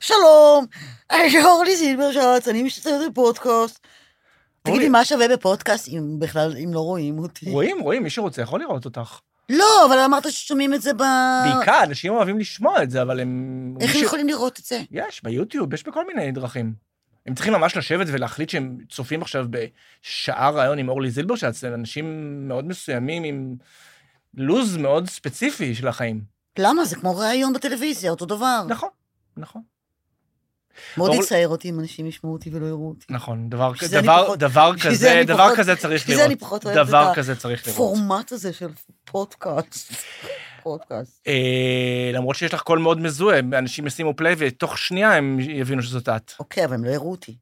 שלום, אני אורלי זילברשץ, אני משתתפת בפודקאסט. תגידי, מה שווה בפודקאסט, אם בכלל, אם לא רואים אותי? רואים, רואים, מי שרוצה יכול לראות אותך. לא, אבל אמרת ששומעים את זה ב... בעיקר, אנשים אוהבים לשמוע את זה, אבל הם... איך הם יכולים לראות את זה? יש, ביוטיוב, יש בכל מיני דרכים. הם צריכים ממש לשבת ולהחליט שהם צופים עכשיו בשעה ראיון עם אורלי זילברשץ, אנשים מאוד מסוימים עם לוז מאוד ספציפי של החיים. למה? זה כמו ראיון בטלוויזיה, אותו דבר. נכון, נכון. מאוד יצער אותי אם אנשים ישמעו אותי ולא יראו אותי. נכון, דבר, דבר, פחות- דבר כזה, דבר פחות- כזה צריך זה אני לראות. פחות אוהבת דבר כזה צריך לראות. הפורמט הזה של פודקאסט. פודקאסט. אה, למרות שיש לך קול מאוד מזוהה, אנשים ישימו play ותוך שנייה הם יבינו שזאת את. אוקיי, אבל הם לא יראו אותי.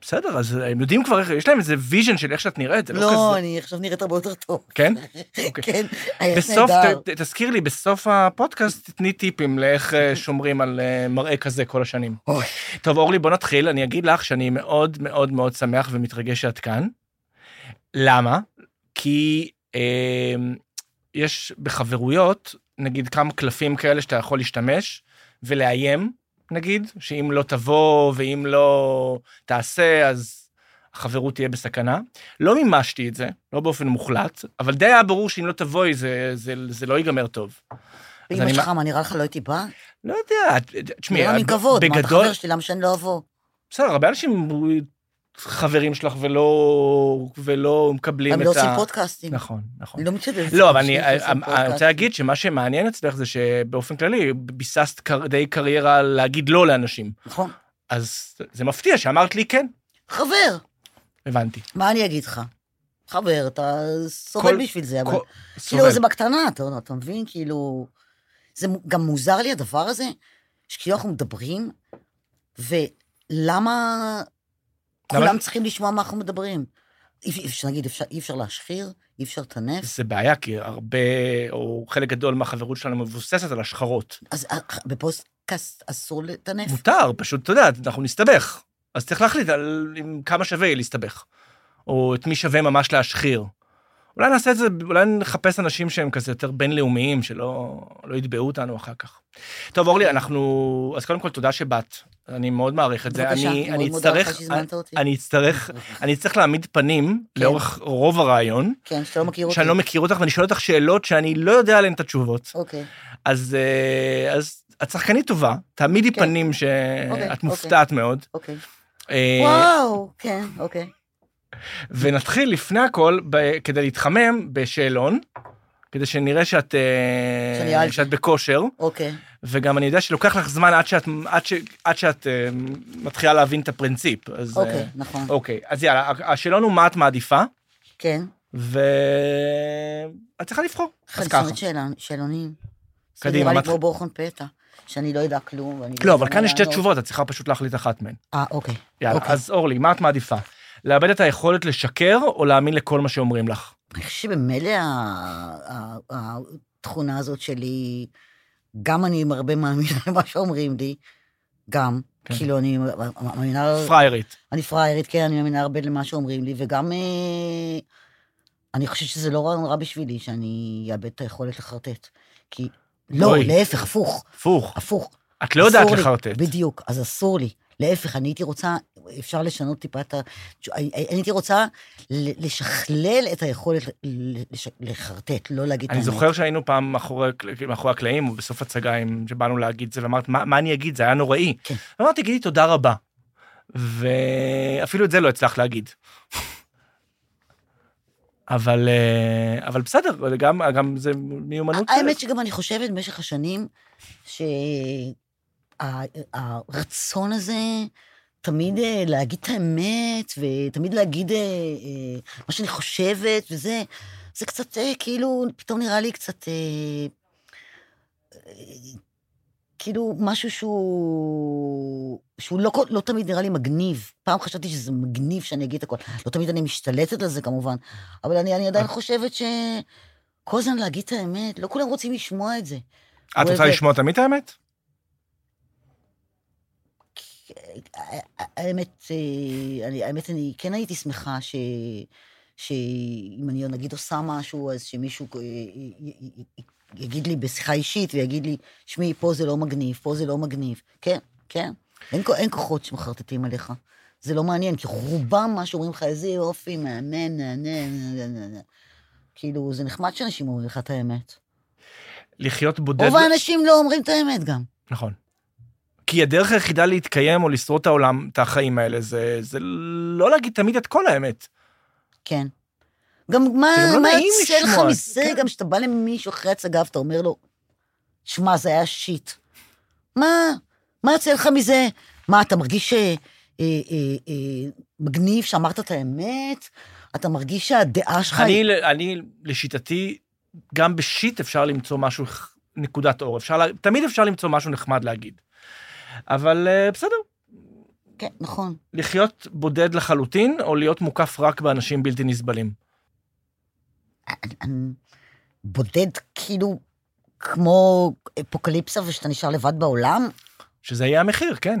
בסדר, אז הם יודעים כבר איך, יש להם איזה vision של איך שאת נראית, זה לא לא, כזה. אני עכשיו נראית הרבה יותר טוב. כן? אוקיי. כן, היה בסוף, נהדר. ת, ת, תזכיר לי, בסוף הפודקאסט תתני טיפים לאיך אה, שומרים על אה, מראה כזה כל השנים. אוי. טוב, אורלי, בוא נתחיל. אני אגיד לך שאני מאוד מאוד מאוד שמח ומתרגש שאת כאן. למה? כי אה, יש בחברויות, נגיד, כמה קלפים כאלה שאתה יכול להשתמש ולאיים, נגיד, שאם לא תבוא ואם לא תעשה, אז החברות תהיה בסכנה. לא מימשתי את זה, לא באופן מוחלט, אבל די היה ברור שאם לא תבואי, זה, זה, זה לא ייגמר טוב. ואמא שלך, מה נראה לך לא הייתי באה? לא יודע, תשמעי, נראה לי כבוד, מה אתה בגדול, חבר שלי, למה שאני לא אבוא? בסדר, הרבה אנשים חברים שלך ולא, ולא מקבלים הם את לא ה... עושים פודקאסטים. נכון, נכון. לא מתשתפת. לא, אבל אני, אני, אני רוצה. להגיד שמה שמעניין אצלך זה שבאופן כללי ביססת די קריירה להגיד לא לאנשים. נכון. אז זה מפתיע שאמרת לי כן, חבר, הבנתי. מה אני אגיד לך? חבר, אתה כל- סובל בשביל זה, אבל כל- כאילו סובל. זה בקטנה, אתה אתה מבין? כאילו... זה גם מוזר לי הדבר הזה, שכאילו אנחנו מדברים, ולמה כולם צריכים לשמוע מה אנחנו מדברים? אי אפשר, נגיד, אי אפשר להשחיר, אי אפשר לטנף, זה בעיה, כי הרבה, או חלק גדול מהחברות שלנו מבוססת על השחרות. אז אה, בפודקאסט אסור לטנף. מותר, פשוט, אתה יודע, אנחנו נסתבך. אז צריך להחליט על כמה שווה להסתבך. או את מי שווה ממש להשחיר. אולי נעשה את זה, אולי נחפש אנשים שהם כזה יותר בינלאומיים, שלא לא יתבעו אותנו אחר כך. טוב, אורלי, אנחנו... אז קודם כל, תודה שבאת. אני מאוד מעריך את זה. בבקשה, אני, אני אני מאוד מודה לך אצטרך, שהזמנת אותי. אני אצטרך, אני אצטרך להעמיד פנים כן. לאורך רוב הראיון, כן, שאתה לא מכיר אותי. שאני לא מכיר אותך, ואני שואל אותך שאלות שאני לא יודע עליהן את התשובות. אוקיי. אז, אה, אז את שחקנית טובה, תעמידי כן. פנים אוקיי, שאת מופתעת מאוד. אוקיי. אה, וואו, כן, אוקיי. ונתחיל לפני הכל, ב- כדי להתחמם, בשאלון, כדי שנראה שאת, אה, שאת בכושר, אוקיי. וגם אני יודע שלוקח לך זמן עד שאת, עד ש, עד שאת אה, מתחילה להבין את הפרינציפ. אז, אה, אוקיי, נכון. אוקיי, אז יאללה, השאלון הוא מה את מעדיפה, כן. ואת צריכה לבחור. אז ככה. שאלון- שאלונים. זה קדימה, נראה מה לי בורחון פתע, שאני לא יודע כלום. לא, יודע אבל כאן יש שתי. תשובות, את צריכה פשוט להחליט אחת מהן. אה, אוקיי. יאללה, אוקיי. אז אורלי, מה את מעדיפה? לאבד את היכולת לשקר או להאמין לכל מה שאומרים לך? אני חושבת שבמילא התכונה הזאת שלי, גם אני הרבה מאמינה למה שאומרים לי, גם, כן. כאילו אני מאמינה, פריירית. אני פראיירית, כן, אני מאמינה הרבה למה שאומרים לי, וגם אה, אני חושבת שזה לא רע בשבילי שאני אאבד את היכולת לחרטט. כי, לא. להפך, הפוך, הפוך. הפוך. את לא יודעת. לחרטט. בדיוק, אז אסור לי. להפך, אני הייתי רוצה, אפשר לשנות טיפה את ה... אני אני הייתי רוצה לשכלל את היכולת לש- לחרטט, לא להגיד את אני האמת. זוכר שהיינו פעם מאחורי מאחורי הקלעים, או בסוף הצגה, שבאנו להגיד זה, ואמרת, מה מה אני אגיד? זה היה נוראי. כן. אמרתי, גידי, תודה רבה. ואפילו את זה לא הצלחת להגיד. אבל, אה, אבל בסדר, גם, גם זה מיומנות. האמת שגם אני חושבת במשך השנים, שהרצון הזה תמיד אה, להגיד את האמת, ותמיד להגיד אה, אה, מה שאני חושבת, וזה, זה קצת כאילו, פתאום נראה לי קצת... כאילו משהו שהוא, שהוא לא, לא תמיד נראה לי מגניב. פעם חשבתי שזה מגניב שאני אגיד את הכל. לא תמיד אני משתלטת על זה כמובן, אבל אני, אני עדיין חושבת ש... כל הזמן להגיד את האמת, לא כולם רוצים לשמוע את זה. את רוצה לשמוע תמיד את האמת? האמת, אה, אני, האמת, אני כן הייתי שמחה ש... שאם אני נגיד עושה משהו, אז שמישהו אה, י- יגיד לי בשיחה אישית ויגיד לי, שמעי, פה זה לא מגניב, פה זה לא מגניב. כן, כן. אין, אין כוחות שמחרטטים עליך. זה לא מעניין, כי רובם מה שאומרים לך, איזה יופי, מהמם, נהנה, נה, נה, נה. כאילו, זה נחמד שאנשים אומרים לך את האמת. לחיות בודד... רוב האנשים לא אומרים את האמת גם. נכון. כי הדרך היחידה להתקיים או לשרוד את העולם, את החיים האלה, זה, זה לא להגיד תמיד את כל האמת. כן. גם מה, לא מה יוצא לך מזה, כן. גם כשאתה בא למישהו אחרי הצגה ואתה אומר לו, שמע, זה היה שיט. מה, מה יוצא לך מזה? מה, אתה מרגיש אה, אה, אה, מגניב שאמרת את האמת? אתה מרגיש שהדעה שלך... אני, אני, לשיטתי, גם בשיט אפשר למצוא משהו, נקודת אור. אפשר, תמיד אפשר למצוא משהו נחמד להגיד. אבל אה, בסדר, כן, נכון. לחיות בודד לחלוטין, או להיות מוקף רק באנשים בלתי נסבלים. בודד כאילו כמו אפוקליפסה ושאתה נשאר לבד בעולם? שזה יהיה המחיר, כן.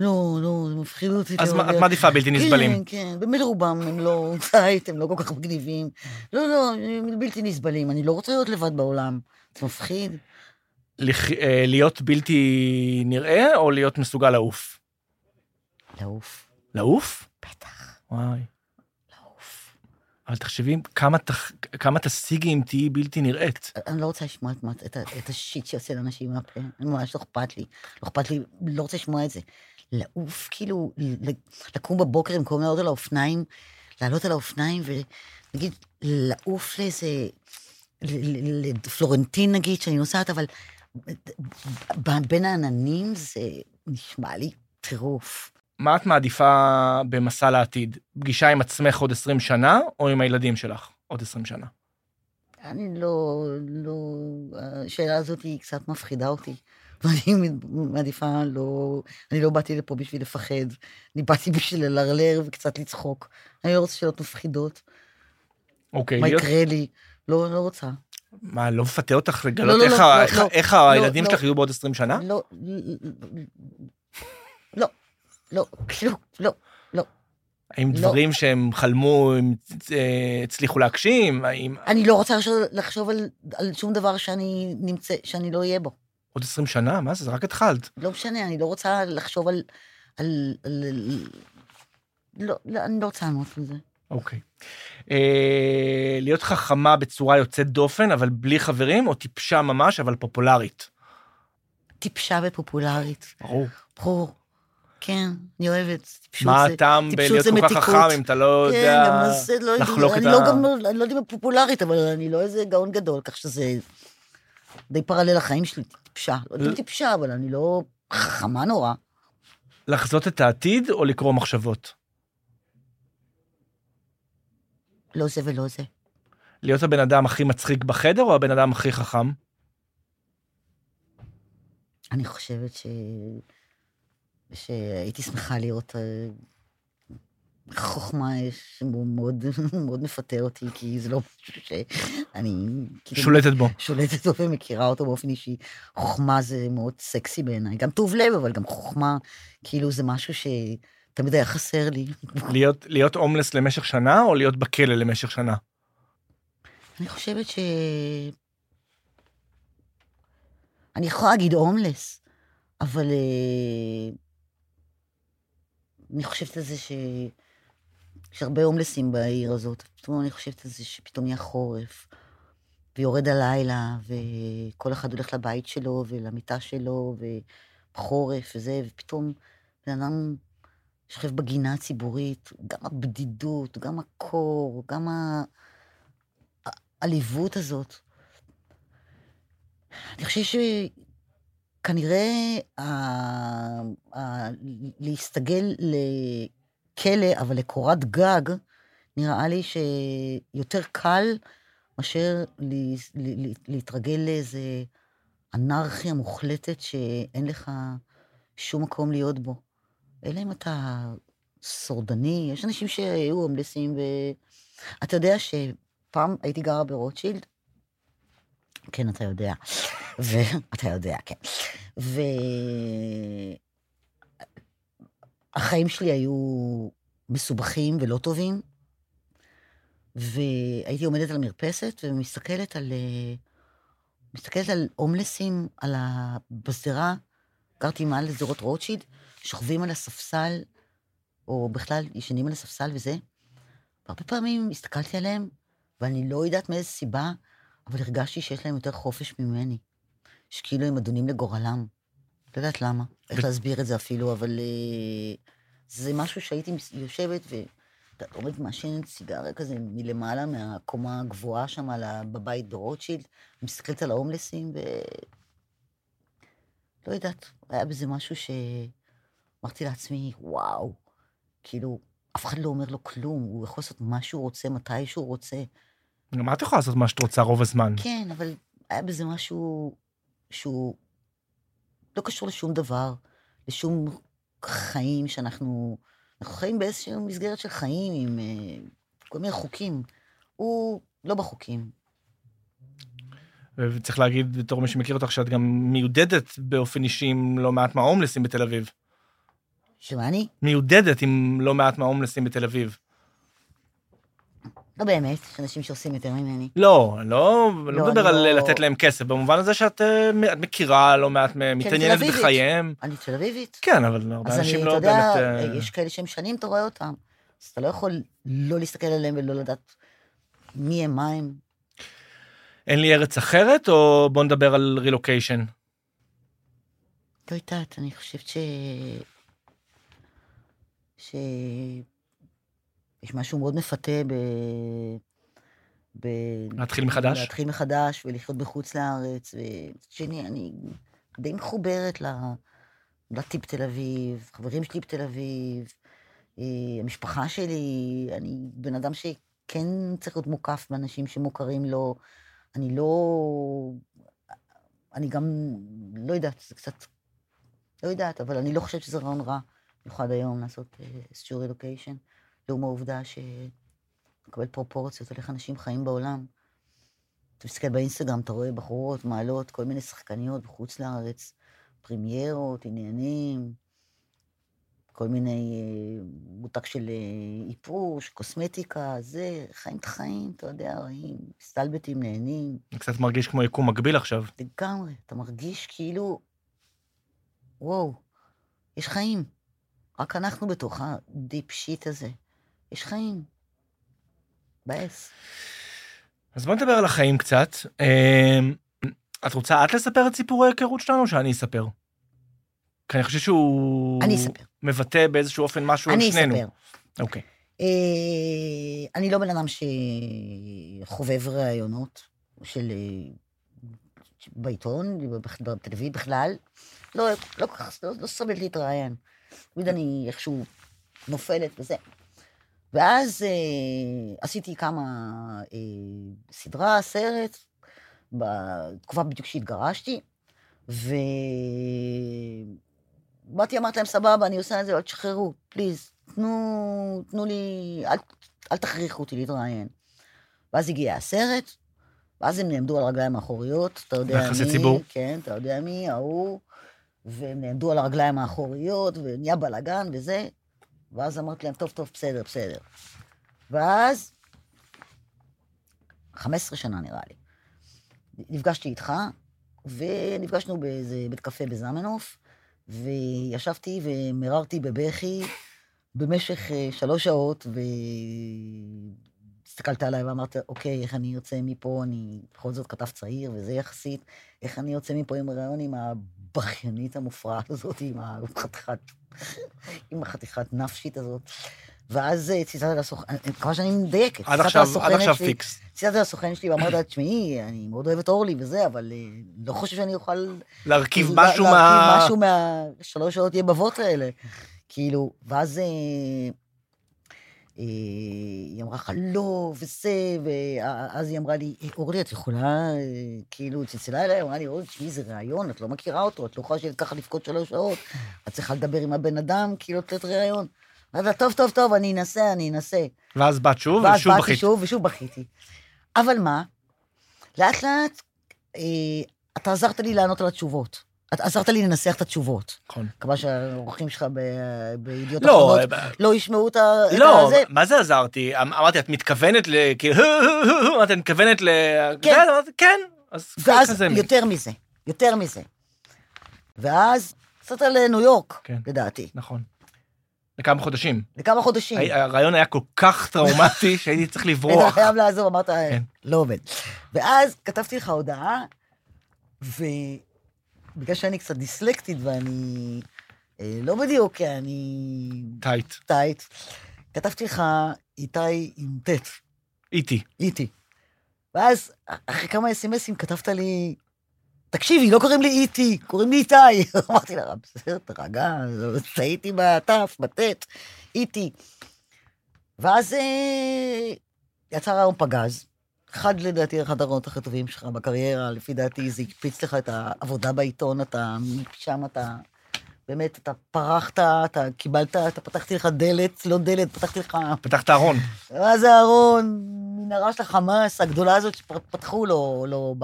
לא, לא, זה מפחיד אותי. אז מה-. את מעדיפה בלתי נסבלים. כן, כן, באמת רובם הם לא זית, הם לא כל כך מגניבים. לא, לא, הם בלתי נסבלים. אני לא רוצה להיות לבד בעולם. זה מפחיד. אה, להיות בלתי נראה, או להיות מסוגל לעוף? לעוף. לעוף? בטח, וואי. לעוף. אבל תחשבי כמה, תח... כמה תשיגי אם תהיי בלתי נראית. אני לא רוצה לשמוע את, את, את השיט שיוצא לאנשים מהפה. ממש לא אכפת לי. לא אכפת לי, לא רוצה לשמוע את זה. לעוף, כאילו, לקום בבוקר במקום לעלות על האופניים, לעלות על האופניים ונגיד, לעוף לאיזה, לפלורנטין נגיד, שאני נוסעת, אבל בין העננים זה נשמע לי טירוף. מה את מעדיפה במסע לעתיד? פגישה עם עצמך עוד 20 שנה, או עם הילדים שלך עוד 20 שנה? אני לא, לא, השאלה הזאת היא קצת מפחידה אותי. ואני מעדיפה לא, אני לא באתי לפה בשביל לפחד, אני באתי בשביל ללרלר וקצת לצחוק. אני לא רוצה שאלות מפחידות, אוקיי, מה להיות... יקרה לי, לא, לא רוצה. מה, לא מפתה אותך לגלות לא, לא, איך, לא, ה... לא, איך, לא. איך הילדים לא. שלך יהיו בעוד 20 שנה? לא, לא, לא, כאילו, לא. האם לא. דברים שהם חלמו, הם אה, הצליחו להגשים? האם אני לא רוצה לחשוב, לחשוב על, על שום דבר שאני נמצא, שאני לא אהיה בו. עוד 20 שנה? מה זה? זה רק התחלת. לא משנה, אני לא רוצה לחשוב על... על, על, על לא, לא, אני לא רוצה לענות על זה. אוקיי. אה, להיות חכמה בצורה יוצאת דופן, אבל בלי חברים, או טיפשה ממש, אבל פופולרית? טיפשה ופופולרית. ברור. ברור. כן, אני אוהבת. מה הטעם בלהיות כל כך. חכם אם אתה לא כן, יודע גם זה לא... לחלוק אני את לא ה... גם, אני לא יודעת אם פופולרית, אבל אני לא איזה גאון גדול, כך שזה די פרלל לחיים שלי, טיפשה. לא יודעת אם טיפשה, אבל אני לא חכמה נורא. לחזות את העתיד או לקרוא מחשבות? לא זה ולא זה. להיות הבן אדם הכי מצחיק בחדר או הבן אדם הכי חכם? אני חושבת ש... שהייתי שמחה לראות... אה, חוכמה שהוא מאוד, מאוד מפתה אותי, כי זה לא משהו שאני... כאילו שולטת בו. שולטת בו ומכירה אותו באופן אישי. חוכמה זה מאוד סקסי בעיניי. גם טוב לב, אבל גם חוכמה, כאילו זה משהו שתמיד היה חסר לי. להיות, להיות הומלס למשך שנה או להיות בכלא למשך שנה? אני חושבת ש... אני יכולה להגיד הומלס, אבל אה, אני חושבת על זה ש... יש הרבה הומלסים בעיר הזאת. פתאום אני חושבת על זה שפתאום יהיה חורף, ויורד הלילה, וכל אחד הולך לבית שלו ולמיטה שלו, ובחורף וזה, ופתאום בן אדם יושב בגינה הציבורית, גם הבדידות, גם הקור, גם. העליבות הזאת. אני חושבת שכנראה ה... ה... להסתגל לכלא, אבל לקורת גג, נראה לי שיותר קל מאשר לה... לה... להתרגל לאיזה אנרכיה מוחלטת שאין לך שום מקום להיות בו. אלא אם אתה שורדני, יש אנשים שהיו הומלסים ו... אתה יודע ש... פעם הייתי גרה ברוטשילד, כן, אתה יודע, ואתה יודע, כן, והחיים שלי היו מסובכים ולא טובים, והייתי עומדת על מרפסת ומסתכלת על, מסתכלת על הומלסים על ה... בשדרה, גרתי מעל לשדרות רוטשילד, שוכבים על הספסל, או בכלל ישנים על הספסל וזה. והרבה פעמים הסתכלתי עליהם, ואני לא יודעת מאיזה סיבה, אבל הרגשתי שיש להם יותר חופש ממני. שכאילו הם אדונים לגורלם. לא יודעת למה, איך להסביר את זה אפילו, אבל אה, זה משהו שהייתי יושבת ואתה עומד מעשן סיגריה כזה מלמעלה, מהקומה הגבוהה שם בבית ברוטשילד, מסתכלת על ההומלסים, ו... לא יודעת, היה בזה משהו שאמרתי לעצמי, וואו, כאילו, אף אחד לא אומר לו כלום, הוא יכול לעשות מה שהוא רוצה, מתי שהוא רוצה. גם את יכולה לעשות מה שאת רוצה רוב הזמן. כן, אבל היה בזה משהו שהוא לא קשור לשום דבר, לשום חיים שאנחנו... אנחנו חיים באיזושהי מסגרת של חיים עם אה, כל מיני חוקים. הוא לא בחוקים. וצריך להגיד, בתור מי שמכיר אותך, שאת גם מיודדת באופן אישי עם לא מעט מההומלסים בתל אביב. שמה אני? מיודדת עם לא מעט מההומלסים בתל אביב. לא באמת, יש אנשים שעושים יותר ממני. לא, אני לא, לא, לא, מדבר אני על לא- לתת להם כסף, במובן הזה שאת אה, את מכירה לא מעט, מהם, מתעניינת. בחייהם. אני תל אביבית. כן, אבל הרבה אז אני, אנשים אתה לא יודע, באמת... אה, יש כאלה שהם שנים, אתה רואה אותם. אז אתה לא יכול לא להסתכל עליהם ולא לדעת מי הם, מה הם. אין לי ארץ אחרת, או בוא נדבר על רילוקיישן? לא יודעת, אני חושבת ש... ש... יש משהו מאוד מפתה ב... ב... להתחיל מחדש? להתחיל מחדש ולחיות בחוץ לארץ. ומצד שני, אני די מחוברת ל... לטיפ תל אביב, חברים שלי בתל אביב, אה, המשפחה שלי, אני בן אדם שכן צריך להיות מוקף באנשים שמוכרים לו. אני לא... אני גם לא יודעת, זה קצת... לא יודעת, אבל אני לא חושבת שזה רעיון רע, במיוחד היום, לעשות איזשהו רילוקיישן, לעומת העובדה שמקבל פרופורציות על איך אנשים חיים בעולם. אתה מסתכל באינסטגרם, אתה רואה בחורות מעלות כל מיני שחקניות בחוץ לארץ, פרימיירות, עניינים, כל מיני אה, מותג של אה, איפוש, קוסמטיקה, זה, חיים את החיים, אתה יודע, רואים, מסתלבטים, נהנים. קצת מרגיש כמו יקום מקביל עכשיו. לגמרי, אתה מרגיש כאילו, וואו, יש חיים. רק אנחנו בתוך הדיפ שיט הזה. יש חיים. מבאס. אז בוא נדבר על החיים קצת. אה, את רוצה את לספר את סיפור ההיכרות שלנו, שאני אספר? כי אני חושב שהוא... אני אספר. מבטא באיזשהו אופן משהו על אני שנינו. אספר. אוקיי. אה, אני לא בן אדם שחובב ראיונות של... אה, בעיתון, בטלוויזיה בכלל. לא, לא כל כך, לא, לא סובלת להתראיין. תמיד אני איכשהו נופלת וזה. ואז אה, עשיתי כמה אה, סדרה, סרט, בתקופה בדיוק שהתגרשתי, ובאתי, אמרתי להם, סבבה, אני עושה את זה, אבל תשחררו, פליז, תנו, תנו לי, אל, אל תכריחו אותי להתראיין. ואז הגיע הסרט, ואז הם נעמדו על הרגליים האחוריות, אתה יודע מי, יחסי ציבור. כן, אתה יודע מי, ההוא, והם נעמדו על הרגליים האחוריות, ונהיה בלאגן וזה, ואז אמרתי להם, טוב, טוב, בסדר, בסדר. ואז, 15 שנה נראה לי, נפגשתי איתך, ונפגשנו באיזה בית קפה בזמנוף, וישבתי ומררתי בבכי במשך אה, שלוש שעות, והסתכלת עליי ואמרת, אוקיי, איך אני יוצא מפה, אני בכל זאת כתב צעיר, וזה יחסית, איך אני יוצא מפה עם הרעיון עם הבכיינית המופרעת הזאת, עם החתיכת, עם החתיכת נפשית הזאת. ואז אה, צלצלת לסוכן, אני מקווה שאני מדייקת. עד עכשיו, עד עכשיו שלי- פיקס. צלצלת לסוכן שלי ואמרת, תשמעי, אני מאוד אוהב את אורלי וזה, אבל אה, לא חושב שאני אוכל... להרכיב לה- משהו להרכיב מה... משהו מהשלוש שעות יבבות האלה. כאילו, ואז אה, אה, היא אמרה לך, לא, וזה, ואז היא אמרה לי, "אה, אורלי, את יכולה, אה, כאילו, צלצלה אליי, אמרה לי, אורלי, תשמעי, זה ראיון, את לא מכירה אותו, את לא יכולה ככה לבכות שלוש שעות, את צריכה לדבר עם הבן אדם, כאילו, לתת ראיון. לה, טוב, טוב, טוב, אני אנסה, אני אנסה. ואז באת שוב, ואז ושוב באתי בכית. שוב, ושוב בכיתי. אבל מה? לאט לאט, אה, אתה עזרת לי לענות על התשובות. אתה עזרת לי לנסח את התשובות. נכון. מקווה שהאורחים שלך ב- בידיעות לא, אחרונות לא ישמעו את ה... לא, הזה. מה זה עזרתי? אמ- אמרתי, את מתכוונת ל... כאילו, את מתכוונת ל... כן. זה, כן. אז ואז. יותר מזה, יותר מזה. ואז קצת על אה, ניו יורק, כן. לדעתי. נכון. לכמה חודשים. לכמה חודשים. הרעיון היה כל כך טראומטי שהייתי צריך היית לברוח. חייב לעזור, אמרת, כן. לא עובד. ואז כתבתי לך הודעה, ובגלל שאני קצת דיסלקטית ואני אה, לא בדיוק, כי אני טייט. טייט, כתבתי לך איתי עם ט', איטי. איטי. ואז, אחרי כמה אס.אם.אסים כתבת לי, תקשיבי, לא קוראים לי איטי, קוראים לי איתי. אמרתי לה, בסדר, תרגע, טעיתי בתף, בטית, איטי. ואז אה, יצא רעיון פגז. אחד, לדעתי, אחד הרעיונות הכי טובים שלך בקריירה, לפי דעתי, זה הקפיץ לך את העבודה בעיתון, אתה, משם אתה, באמת, אתה פרחת, אתה קיבלת, אתה פתחתי לך דלת, לא דלת, פתחתי לך פתח את הארון. מה זה אהרון? מנהרה של החמאס הגדולה הזאת שפתחו לו, לו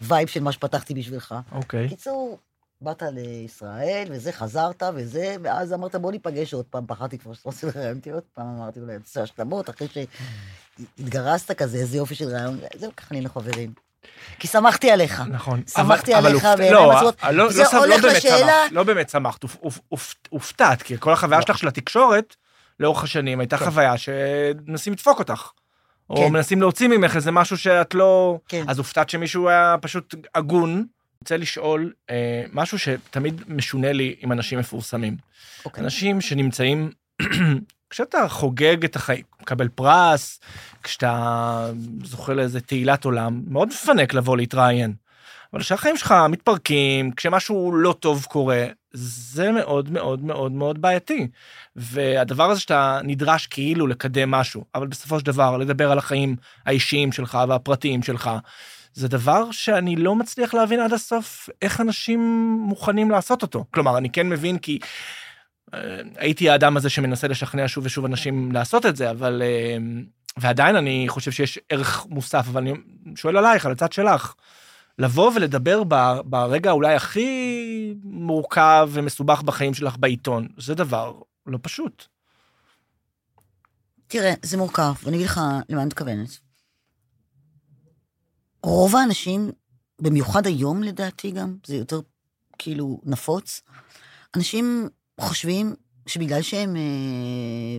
ב vibe של מה שפתחתי בשבילך. אוקיי. בקיצור, באת לישראל, וזה, חזרת, וזה, ואז אמרת, בוא ניפגש עוד פעם, פחדתי כבר שאתה רוצה לראיין אותי עוד פעם, אמרתי, אולי תעשה השלמות, אחרי שהתגרשת כזה, איזה יופי של ראיון, זהו, ככה נהיינו חברים. כי שמחתי עליך. נכון. שמחתי אבל- אבל עליך הופ- בעיניים לא, עצומות. לא, לא, זה לא, לא הולך באמת לשאלה- שמחת, לא באמת שמחת, הופ- הופ- הופ- הופתעת, כי כל החוויה שלך של התקשורת, לאורך השנים, הייתה כן. חוויה שמנסים לדפוק אותך. או כן. מנסים להוציא ממך איזה משהו שאת לא... כן. אז הופתעת שמישהו היה פשוט הגון. רוצה לשאול אה, משהו שתמיד משונה לי עם אנשים מפורסמים. אוקיי. אנשים שנמצאים, כשאתה חוגג את החיים, מקבל פרס, כשאתה זוכה לאיזה תהילת עולם, מאוד מפנק לבוא להתראיין. אבל כשהחיים שלך מתפרקים, כשמשהו לא טוב קורה, זה מאוד מאוד מאוד מאוד בעייתי. והדבר הזה שאתה נדרש כאילו לקדם משהו, אבל בסופו של דבר לדבר על החיים האישיים שלך והפרטיים שלך, זה דבר שאני לא מצליח להבין עד הסוף איך אנשים מוכנים לעשות אותו. כלומר, אני כן מבין כי אה, הייתי האדם הזה שמנסה לשכנע שוב ושוב אנשים לעשות את זה, אבל... אה, ועדיין אני חושב שיש ערך מוסף, אבל אני שואל עלייך, על הצד שלך. לבוא ולדבר ברגע אולי הכי מורכב ומסובך בחיים שלך בעיתון, זה דבר לא פשוט. תראה, זה מורכב, ואני אגיד לך למה אני מתכוונת. רוב האנשים, במיוחד היום לדעתי גם, זה יותר כאילו נפוץ, אנשים חושבים שבגלל שהם אה,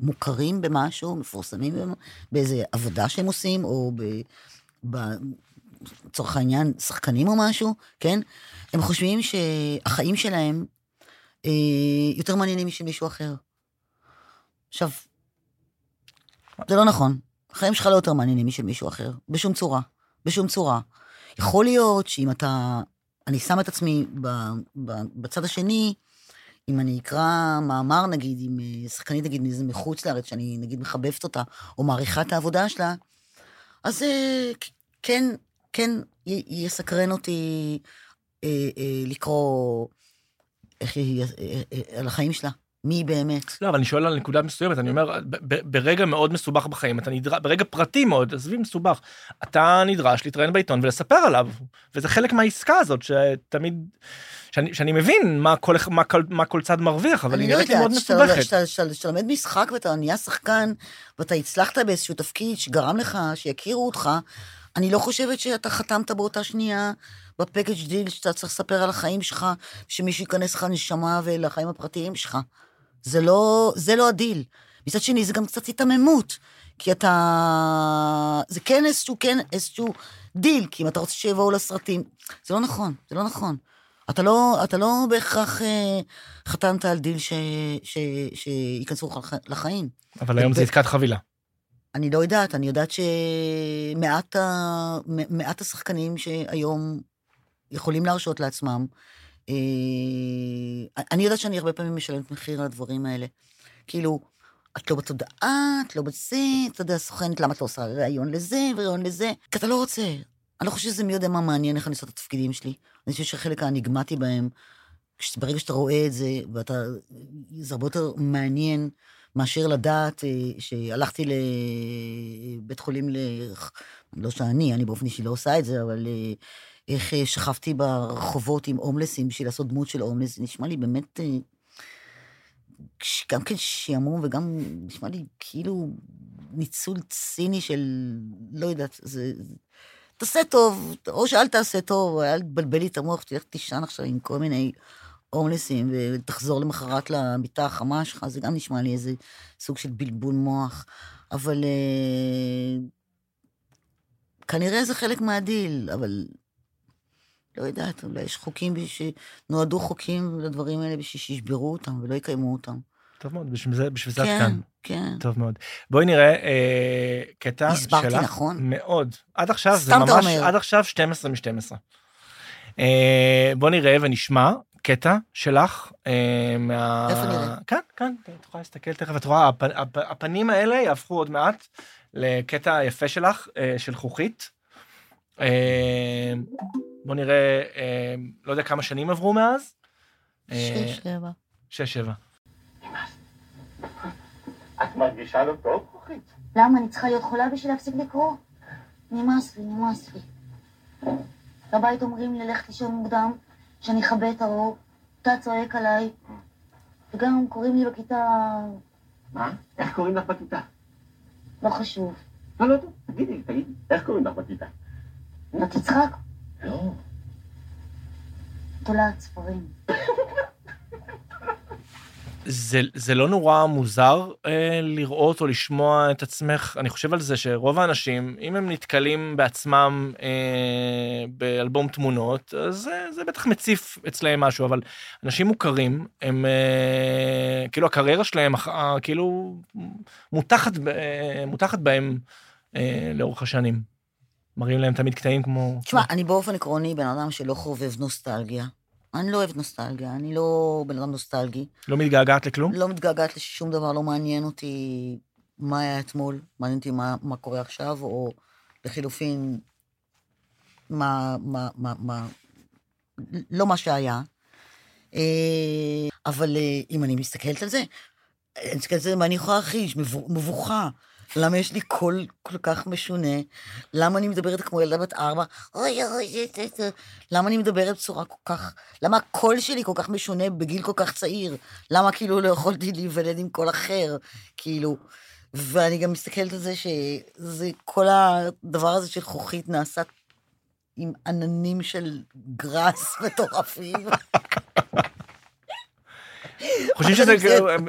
מוכרים במשהו, מפורסמים במ- באיזה עבודה שהם עושים, או ב... ב לצורך העניין, שחקנים או משהו, כן? הם חושבים שהחיים שלהם אה, יותר מעניינים משל מישהו אחר. עכשיו, זה לא נכון. החיים שלך לא יותר מעניינים משל מישהו אחר, בשום צורה. בשום צורה. יכול להיות שאם אתה... אני שם את עצמי ב, ב, בצד השני, אם אני אקרא מאמר, נגיד, עם אה, שחקנית, נגיד, מאיזה מחוץ לארץ, שאני, נגיד, מחבבת אותה, או מעריכה את העבודה שלה, אז אה, כן, כן יסקרן אותי אה, אה, לקרוא איך היא, אה, אה, על החיים שלה, מי באמת. לא, אבל אני שואל על נקודה מסוימת, אני אומר, ברגע מאוד מסובך בחיים, אתה נדרש, ברגע פרטי מאוד, עזבי מסובך, אתה נדרש להתראיין בעיתון ולספר עליו, וזה חלק מהעסקה הזאת, שתמיד, שאני, שאני מבין מה כל, מה, כל, מה כל צד מרוויח, אבל היא אני לא נראית לי מאוד יודעת, מסובכת. שאתה- שאתה שאתה לומד משחק ואתה נהיה שחקן, ואתה הצלחת באיזשהו תפקיד שגרם לך, שיכירו אותך, אני לא חושבת שאתה חתמת באותה שנייה ב package deal שאתה צריך לספר על החיים שלך, שמישהו ייכנס לך לנשמה ולחיים הפרטיים שלך. זה לא, זה לא הדיל. מצד שני, זה גם קצת היתממות, כי אתה... זה כן איזשהו, כן איזשהו דיל, כי אם אתה רוצה שיבואו לסרטים, זה לא נכון, זה לא נכון. אתה לא, אתה לא בהכרח אה, חתמת על דיל ש, ש, שייכנסו לך לח- לחיים. אבל היום זה עסקת חבילה. אני לא יודעת, אני יודעת שמעט ה... מעט השחקנים שהיום יכולים להרשות לעצמם, אה, אני יודעת שאני הרבה פעמים משלמת מחיר על הדברים האלה. כאילו, את לא בתודעה, את לא בזה, אתה יודע, סוכנת, למה את לא עושה ראיון לזה וראיון לזה? כי אתה לא רוצה. אני לא חושבת שזה מי יודע מה מעניין איך אני עושה את התפקידים שלי. אני חושבת שהחלק האניגמטי בהם, ברגע שאתה רואה את זה, ואתה... זה הרבה יותר מעניין מאשר לדעת אה, שהלכתי לבית חולים, ל... לא שאני, אני באופן אישי לא עושה את זה, אבל אה, איך אה, שכבתי ברחובות עם הומלסים בשביל לעשות דמות של הומלס, נשמע לי באמת... גם כן שעמום וגם נשמע לי כאילו ניצול ציני של, לא יודעת, זה... תעשה טוב, או שאל תעשה טוב, אל תבלבל לי את המוח, תלך תישן עכשיו עם כל מיני הומלסים, ותחזור למחרת למיטה החמה שלך, זה גם נשמע לי איזה סוג של בלבול מוח. אבל אה, כנראה זה חלק מהדיל, אבל לא יודעת, אולי יש חוקים, ש... נועדו חוקים לדברים האלה בשביל שישברו אותם ולא יקיימו אותם. טוב מאוד, בשביל זה, בשביל זה את כן, כאן. כן. טוב מאוד. בואי נראה אה, קטע שלך. הסברתי נכון? מאוד. עד עכשיו זה ממש, אומר. עד עכשיו 12 מ-12. אה, בוא נראה ונשמע קטע שלך. אה, מה... איפה נראה? כאן, כאן, את יכולה להסתכל תכף, את רואה, הפ, הפ, הפנים האלה יהפכו עוד מעט לקטע יפה שלך, אה, של חוכית. אה, בוא נראה, אה, לא יודע כמה שנים עברו מאז. אה, שש, שבע. שש, שבע. את מרגישה לא טוב, כוכית? למה, אני צריכה להיות חולה בשביל להפסיק לקרוא? נמאס לי, נמאס לי. בבית אומרים לי ללכת לישון מוקדם, שאני אכבה את האור, אתה צועק עליי, וגם קוראים לי בכיתה, מה? איך קוראים לך בכיתה? לא חשוב. לא, לא, תגידי, תגידי, איך קוראים לך בכיתה? אתה תצחק, לא. תולעת ספרים. זה, זה לא נורא מוזר אה, לראות או לשמוע את עצמך? אני חושב על זה שרוב האנשים, אם הם נתקלים בעצמם אה, באלבום תמונות, אז זה, זה בטח מציף אצלהם משהו, אבל אנשים מוכרים, הם אה, כאילו הקריירה שלהם אה, כאילו מותחת, אה, מותחת בהם אה, לאורך השנים. מראים להם תמיד קטעים כמו... תשמע, אני באופן עקרוני בן אדם שלא חובב נוסטלגיה. אני לא אוהב נוסטלגיה, אני לא בן אדם נוסטלגי. לא מתגעגעת לכלום? לא מתגעגעת לשום דבר, לא מעניין אותי מה היה אתמול, מעניין אותי מה, מה קורה עכשיו, או לחילופין, מה, מה, מה, מה, לא מה שהיה. אה, אבל אה, אם אני מסתכלת על זה, אני מסתכלת על זה, מה אני יכולה להכחיש? מבו- מבוכה. למה יש לי קול כל כך משונה? למה אני מדברת כמו ילדה בת ארבע? אוי אוי אוי אוי. למה אני מדברת בצורה כל כך... למה הקול שלי כל כך משונה בגיל כל כך צעיר? למה כאילו לא יכולתי להיוולד עם קול אחר? כאילו... ואני גם מסתכלת על זה שזה, כל הדבר הזה של חוכית נעשה עם עננים של גראס מטורפים. חושבים שזה,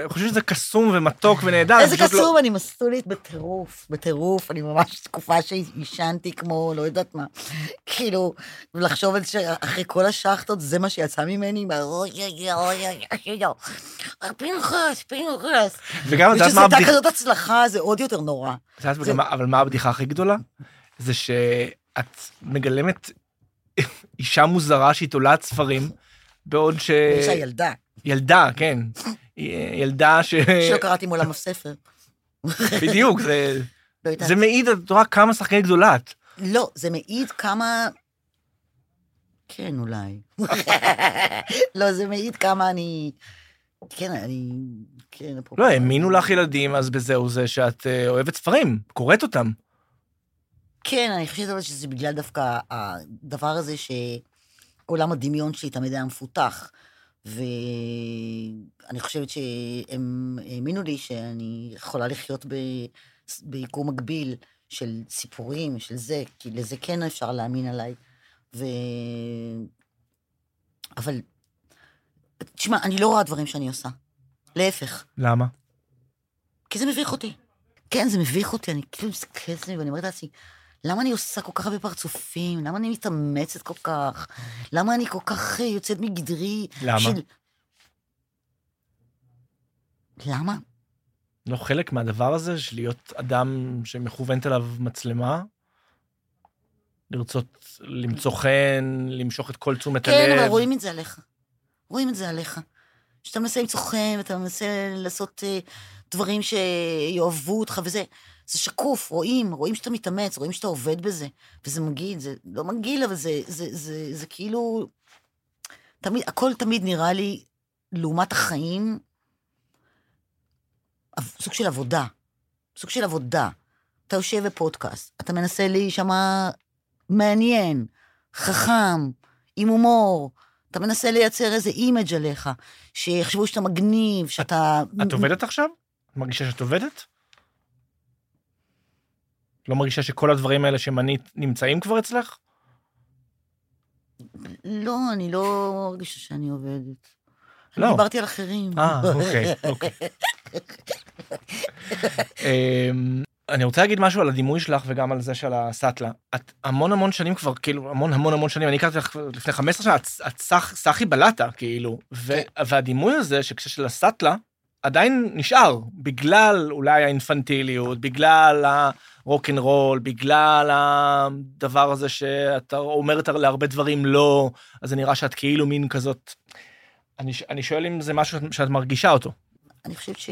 חושבים קסום ומתוק ונהדר. איזה לא- קסום, אני מסטולית בטירוף, בטירוף, אני ממש תקופה שעישנתי כמו, לא יודעת מה, כאילו, לחשוב על שאחרי כל השחטות, זה מה שיצא ממני, מה, אוי אוי אוי אוי אוי אוי, פנחס, פנחס. וגם את יודעת מה הבדיחה, כזאת הצלחה, זה עוד יותר נורא. אבל מה הבדיחה הכי גדולה? זה שאת מגלמת אישה מוזרה שהיא תולעת ספרים, בעוד ש... אישה ילדה, ילדה, כן. ילדה ש... שלא קראתי מעולם הספר. בדיוק, זה- לא. זה מעיד, את רואה כמה שחקנית גדולה את. לא, זה מעיד כמה... כן, אולי. לא, זה מעיד כמה אני... כן, אני... כן, אפרופו. לא, האמינו לך ילדים, אז בזהו זה שאת אה, אוהבת ספרים, קוראת אותם. כן, אני חושבת אבל שזה בגלל דווקא הדבר הזה שעולם הדמיון שלי תמיד היה מפותח. ואני חושבת שהם האמינו לי שאני יכולה לחיות ב... ביקום מקביל של סיפורים, של זה, כי לזה כן אפשר להאמין עליי. ו... אבל, תשמע, אני לא רואה דברים שאני עושה. להפך. למה? כי זה מביך אותי. כן, זה מביך אותי, אני כאילו מסתכלת ואני אומרת לעצמי, למה אני עושה כל כך הרבה פרצופים? למה אני מתאמצת כל כך? למה אני כל כך אה, יוצאת מגדרי? למה? למה? לא חלק מהדבר הזה של להיות אדם שמכוונת אליו מצלמה? לרצות למצוא חן, למשוך את כל תשומת הלב? כן, אבל רואים את זה עליך. רואים את זה עליך. שאתה מנסה למצוא חן, ואתה מנסה לעשות אה, דברים שיאהבו אותך וזה. זה שקוף, רואים, רואים שאתה מתאמץ, רואים שאתה עובד בזה. וזה מגעיל, זה לא מגעיל, אבל זה, זה, זה, זה, זה כאילו... תמיד, הכל תמיד נראה לי, לעומת החיים, סוג של עבודה. סוג של עבודה. אתה יושב בפודקאסט, אתה מנסה להישמע מעניין, חכם, עם הומור. אתה מנסה לייצר איזה image עליך, שיחשבו שאתה מגניב, שאתה... את עובדת עכשיו? את מרגישה שאת עובדת? לא מרגישה שכל הדברים האלה שמנית נמצאים כבר אצלך? לא, אני לא מרגישה שאני עובדת. לא. דיברתי על אחרים. אה, אוקיי, אוקיי. אמ, אני רוצה להגיד משהו על הדימוי שלך וגם על זה של הסאטלה. את המון המון שנים כבר, כאילו, המון המון המון שנים, אני הכרתי אותך לפני 15 שנה, את, סחי בלטה, כאילו. ו, והדימוי הזה, של הסאטלה, עדיין נשאר, בגלל אולי האינפנטיליות, בגלל הרוק אנד רול, בגלל הדבר הזה שאתה אומרת להרבה דברים לא, אז זה נראה שאת כאילו מין כזאת... אני, אני שואל אם זה משהו שאת, שאת מרגישה אותו. אני חושבת ש...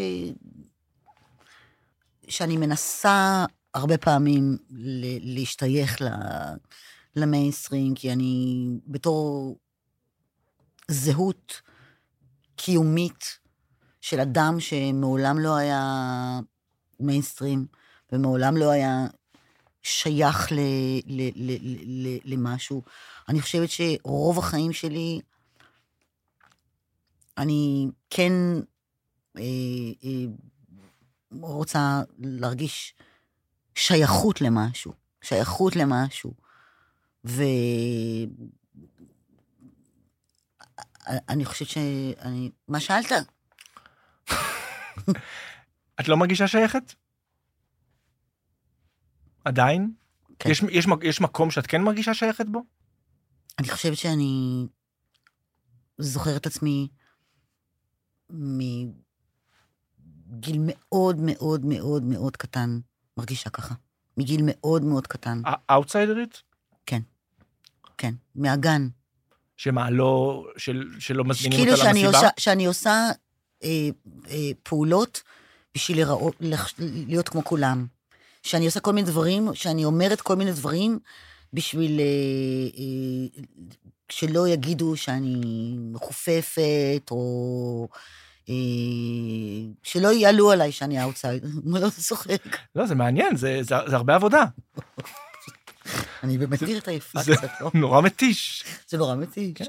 שאני מנסה הרבה פעמים ל... להשתייך ל... למיינסטרים, כי אני בתור זהות קיומית של אדם שמעולם לא היה מיינסטרים, ומעולם לא היה שייך ל... ל... ל... ל... למשהו. אני חושבת שרוב החיים שלי, אני כן אה, אה, רוצה להרגיש שייכות למשהו, שייכות למשהו. ואני חושבת שאני... מה שאלת? את לא מרגישה שייכת? עדיין? כן. יש, יש, יש מקום שאת כן מרגישה שייכת בו? אני חושבת שאני זוכרת עצמי מגיל מאוד מאוד מאוד מאוד קטן, מרגישה ככה. מגיל מאוד מאוד קטן. אאוטסיידרית? כן, מהגן. שמה, לא, של, שלא מזמינים כאילו אותה שאני למסיבה? עושה, שאני עושה אה, אה, פעולות בשביל לראות, להיות כמו כולם. שאני עושה כל מיני דברים, שאני אומרת כל מיני דברים בשביל אה, אה, שלא יגידו שאני מחופפת, או אה, שלא יעלו עליי שאני outside. מה אתה צוחק? לא, זה מעניין, זה, זה, זה הרבה עבודה. אני באמת נראית עייפה זה קצת, לא? נורא מתיש. זה נורא מתיש.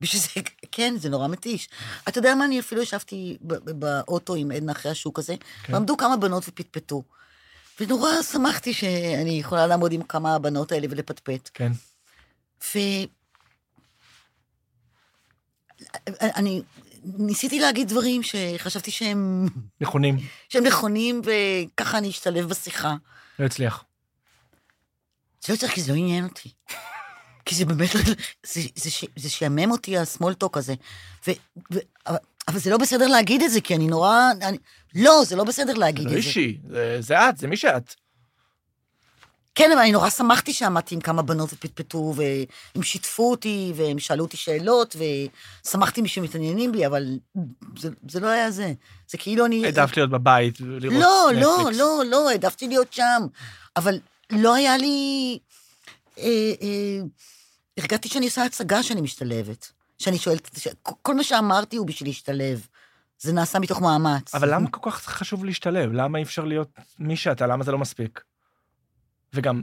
בשביל זה, כן, זה נורא מתיש. אתה יודע מה, אני אפילו ישבתי באוטו עם עדנה אחרי השוק הזה, כן. ועמדו כמה בנות ופטפטו. ונורא שמחתי שאני יכולה לעמוד עם כמה הבנות האלה ולפטפט. כן. ו... אני ניסיתי להגיד דברים שחשבתי שהם, נכונים, שהם נכונים, וככה אני אשתלב בשיחה. לא הצליח. זה לא צריך, כי זה לא עניין אותי. כי זה באמת, לא- זה, זה, ש- זה שיאמם אותי הסמולטוק הזה. ו, ו, אבל, אבל זה לא בסדר להגיד את זה, כי אני נורא... אני, לא, זה לא בסדר זה להגיד לא את זה. אישי, זה, זה את, זה מי שאת. כן, אבל אני נורא שמחתי שעמדתי עם כמה בנות ופטפטו, והם שיתפו אותי, והם שאלו אותי שאלות, ושמחתי שמתעניינים בי, אבל זה, זה לא היה זה. זה כאילו אני... העדפת להיות בבית ולראות לא, לא, נטפליקס. לא, לא, העדפתי להיות שם. אבל לא היה לי... אה, אה, הרגשתי שאני עושה הצגה שאני משתלבת. שאני שואלת... ש... כל מה שאמרתי הוא בשביל להשתלב. זה נעשה מתוך מאמץ. אבל למה כל כך חשוב להשתלב? למה אי אפשר להיות מי שאתה? למה זה לא מספיק? וגם,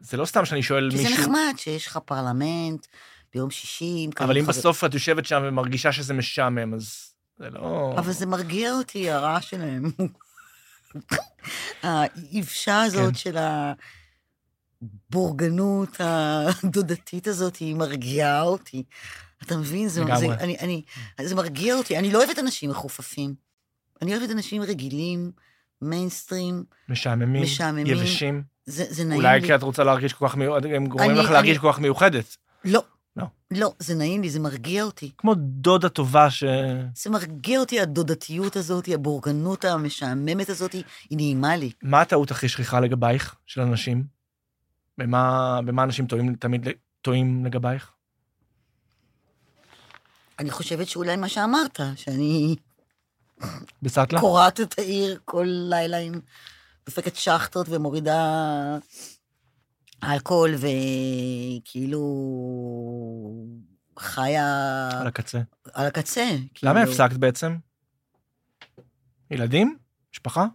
זה לא סתם שאני שואל כי זה מישהו... נחמד שיש לך פרלמנט ביום שישי. אבל אם חבר- בסוף את יושבת שם ומרגישה שזה משעמם, אז זה לא... אבל זה מרגיע אותי, הרעש שלהם. האבשה הזאת כן. של הבורגנות הדודתית הזאת, היא מרגיעה אותי. אתה מבין? זה. זה, אני, אני, זה מרגיע אותי. אני לא אוהבת אנשים מחופפים. אני אוהבת אנשים רגילים, מיינסטרים, משעממים, משעממים. יבשים. זה, זה נעים אולי לי. כי את רוצה להרגיש כל כך מיוחדת, הם גורמים אני- לך להרגיש אני- כל כך מיוחדת. לא. לא. לא, זה נעים לי, זה מרגיע אותי. כמו דודה טובה ש... זה מרגיע אותי, הדודתיות הזאת, הבורגנות המשעממת הזאת, היא נעימה לי. מה הטעות הכי שכיחה לגבייך, של אנשים? במה, במה אנשים טועים, תמיד טועים לגבייך? אני חושבת שאולי מה שאמרת, שאני בסטלה? קורעת את העיר כל לילה עם דופקת שחטות ומורידה אלכוהול, וכאילו חיה על הקצה. על הקצה. למה כאילו. הפסקת בעצם? ילדים? משפחה?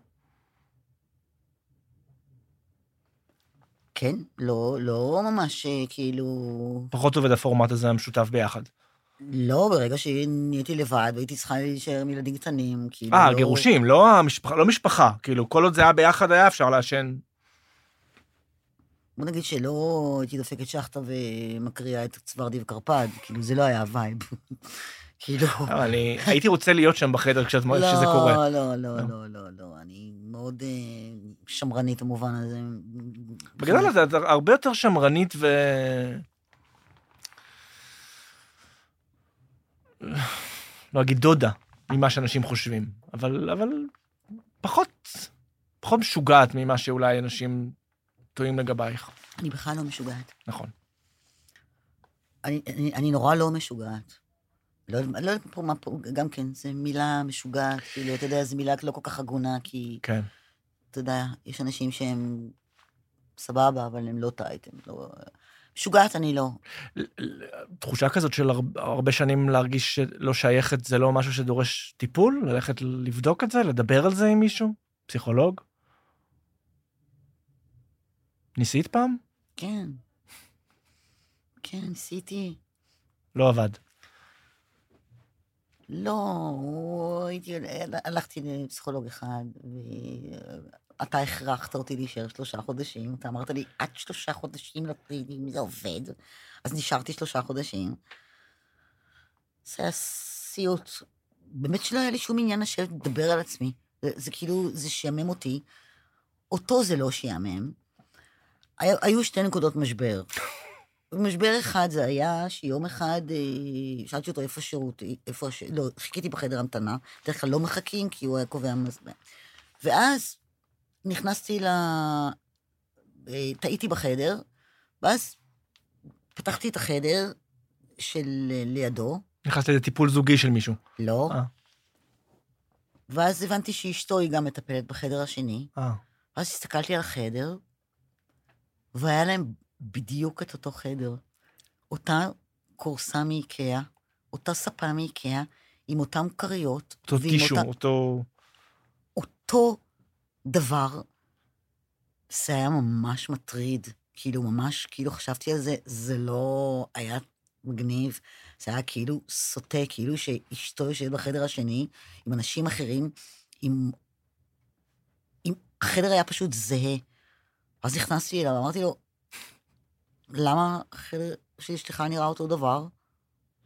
כן, לא, לא ממש אה, כאילו... פחות עובד הפורמט הזה המשותף ביחד. לא, ברגע שנהייתי לבד והייתי צריכה להישאר עם ילדים קטנים, כאילו... אה, לא- גירושים, לא המשפחה, לא משפחה. כאילו, כל עוד זה היה ביחד היה אפשר לעשן. בוא נגיד שלא הייתי דופקת שחטה ומקריאה את צפרדי וקרפד, כאילו זה לא היה ה vibe. כאילו... אבל אני הייתי רוצה להיות שם בחדר כשאת- כשזה קורה. לא, לא, לא. לא, לא, לא, לא, אני מאוד אה, שמרנית במובן הזה. בגדול את את הרבה יותר שמרנית ו... לא אגיד דודה ממה שאנשים חושבים, אבל, אבל פחות, פחות משוגעת ממה שאולי אנשים טועים לגבייך. אני בכלל לא משוגעת. נכון. אני, אני, אני נורא לא משוגעת. לא, יודעת- לא יודעת פה מה פה, גם כן, זו מילה משוגעת, כאילו, אתה יודע, זו מילה לא כל כך הגונה, כי, כן. אתה יודע, יש אנשים שהם סבבה, אבל הם לא טייט, הם לא... משוגעת אני לא. תחושה כזאת של הר- הרבה שנים להרגיש שלא שייכת, זה לא משהו שדורש טיפול? ללכת לבדוק את זה? לדבר על זה עם מישהו? פסיכולוג? ניסית פעם? כן. כן, ניסיתי. לא עבד. לא, הייתי, הלכתי לפסיכולוג אחד, ואתה הכרחת אותי להישאר שלושה חודשים. אתה אמרת לי, עד שלושה חודשים לא תראי אם זה עובד. אז נשארתי שלושה חודשים. זה היה סיוט. באמת שלא היה לי שום עניין לשבת לדבר על עצמי. זה, זה כאילו, זה שיאמם אותי. אותו זה לא שיאמם. היו שתי נקודות משבר. משבר אחד זה היה שיום אחד, אה, שאלתי אותו איפה השירות, איפה הש... לא, חיכיתי בחדר המתנה, בדרך כלל לא מחכים, כי הוא היה קובע מזמן. ואז נכנסתי ל... אה, טעיתי בחדר, ואז פתחתי את החדר של אה, לידו, נכנסת לטיפול זוגי של מישהו. לא, אה. ואז הבנתי שאשתו היא גם מטפלת בחדר השני, אה. ואז הסתכלתי על החדר, והיה להם בדיוק את אותו חדר. אותה כורסה מאיקאה, אותה ספה מאיקאה, עם אותן כריות, אותו טישו, אותה- אותו... אותו דבר. זה היה ממש מטריד. כאילו, ממש, כאילו חשבתי על זה, זה לא היה מגניב, זה היה כאילו סוטה, כאילו שאשתו יושבת בחדר השני עם אנשים אחרים, עם... עם... החדר היה פשוט זהה. אז נכנסתי אליו, אמרתי לו, למה החדר של אשתך נראה אותו דבר?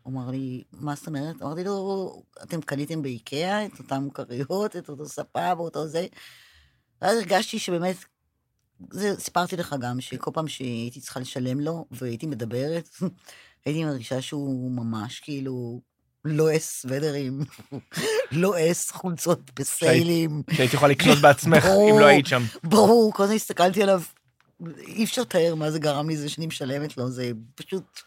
הוא אמר לי, מה זאת אומרת? אמרתי לו, אתם קניתם באיקאה את אותם כריות, את אותו ספה ואותו זה. ואז הרגשתי שבאמת, זה, סיפרתי לך גם, שכל פעם שהייתי צריכה לשלם לו והייתי מדברת, הייתי מרגישה שהוא ממש כאילו לועס סוודרים, לועס חולצות בסיילים. שהיית יכולה לקנות בעצמך. אם לא היית שם. ברור, כל הזמן הסתכלתי עליו, אי אפשר לתאר מה זה גרם לי, זה שאני משלמת לו, זה פשוט,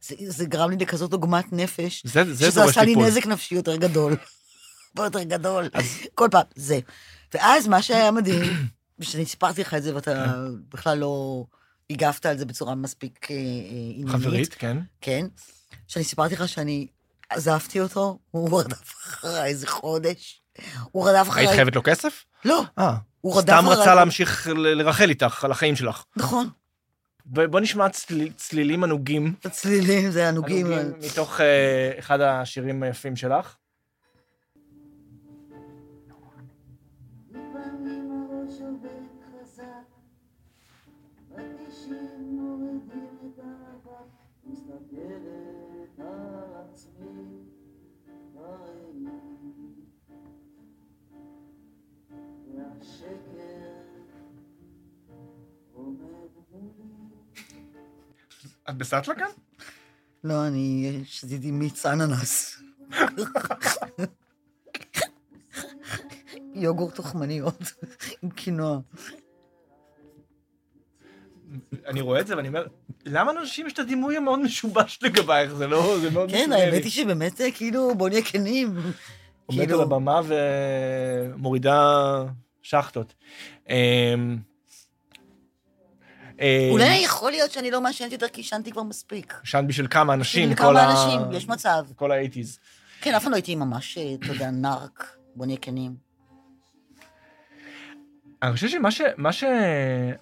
זה, זה גרם לי לכזאת עוגמת נפש, זה, זה שזה עשה לי טיפול. נזק נפשי יותר גדול. הרבה יותר גדול. כל פעם, זה. ואז מה שהיה מדהים, ושאני סיפרתי לך את זה ואתה בכלל לא הגבת על זה בצורה מספיק אה, אה, עניינית. חברית, כן. כן. שאני סיפרתי לך שאני עזבתי אותו, הוא רדף אחריי איזה חודש. הוא רדף אחריי. היית חייבת לו כסף? לא, אה. הוא רדף סתם. רצה להמשיך ל- לרחל איתך על החיים שלך. נכון. ב- בוא נשמע צליל- צלילים ענוגים. הצלילים זה ענוגים. ענוגים מתוך אה, אחד השירים היפים שלך. מסתכלת על עצמי את בסטלה כאן? לא, אני שתיתי מיץ אננס. יוגורט תחמניות עם קינוע. אני רואה את זה ואני אומר, למה לאנשים יש את הדימוי המאוד משובש לגבייך? זה לא, זה מאוד כן. האמת היא שבאמת, אה, כאילו, בוא נהיה כנים. עומדת על כאילו, הבמה ומורידה שחטות. אה, אולי יכול להיות שאני לא מעשנת יותר כי עישנתי כבר מספיק. ישנת בשביל כמה אנשים, בשביל כמה אנשים, יש מצב. כל האייטיז. כן, אף פעם לא הייתי ממש, אה, אתה יודע, נארק, בוא נהיה כנים. אני חושב שמה ש... מה ש...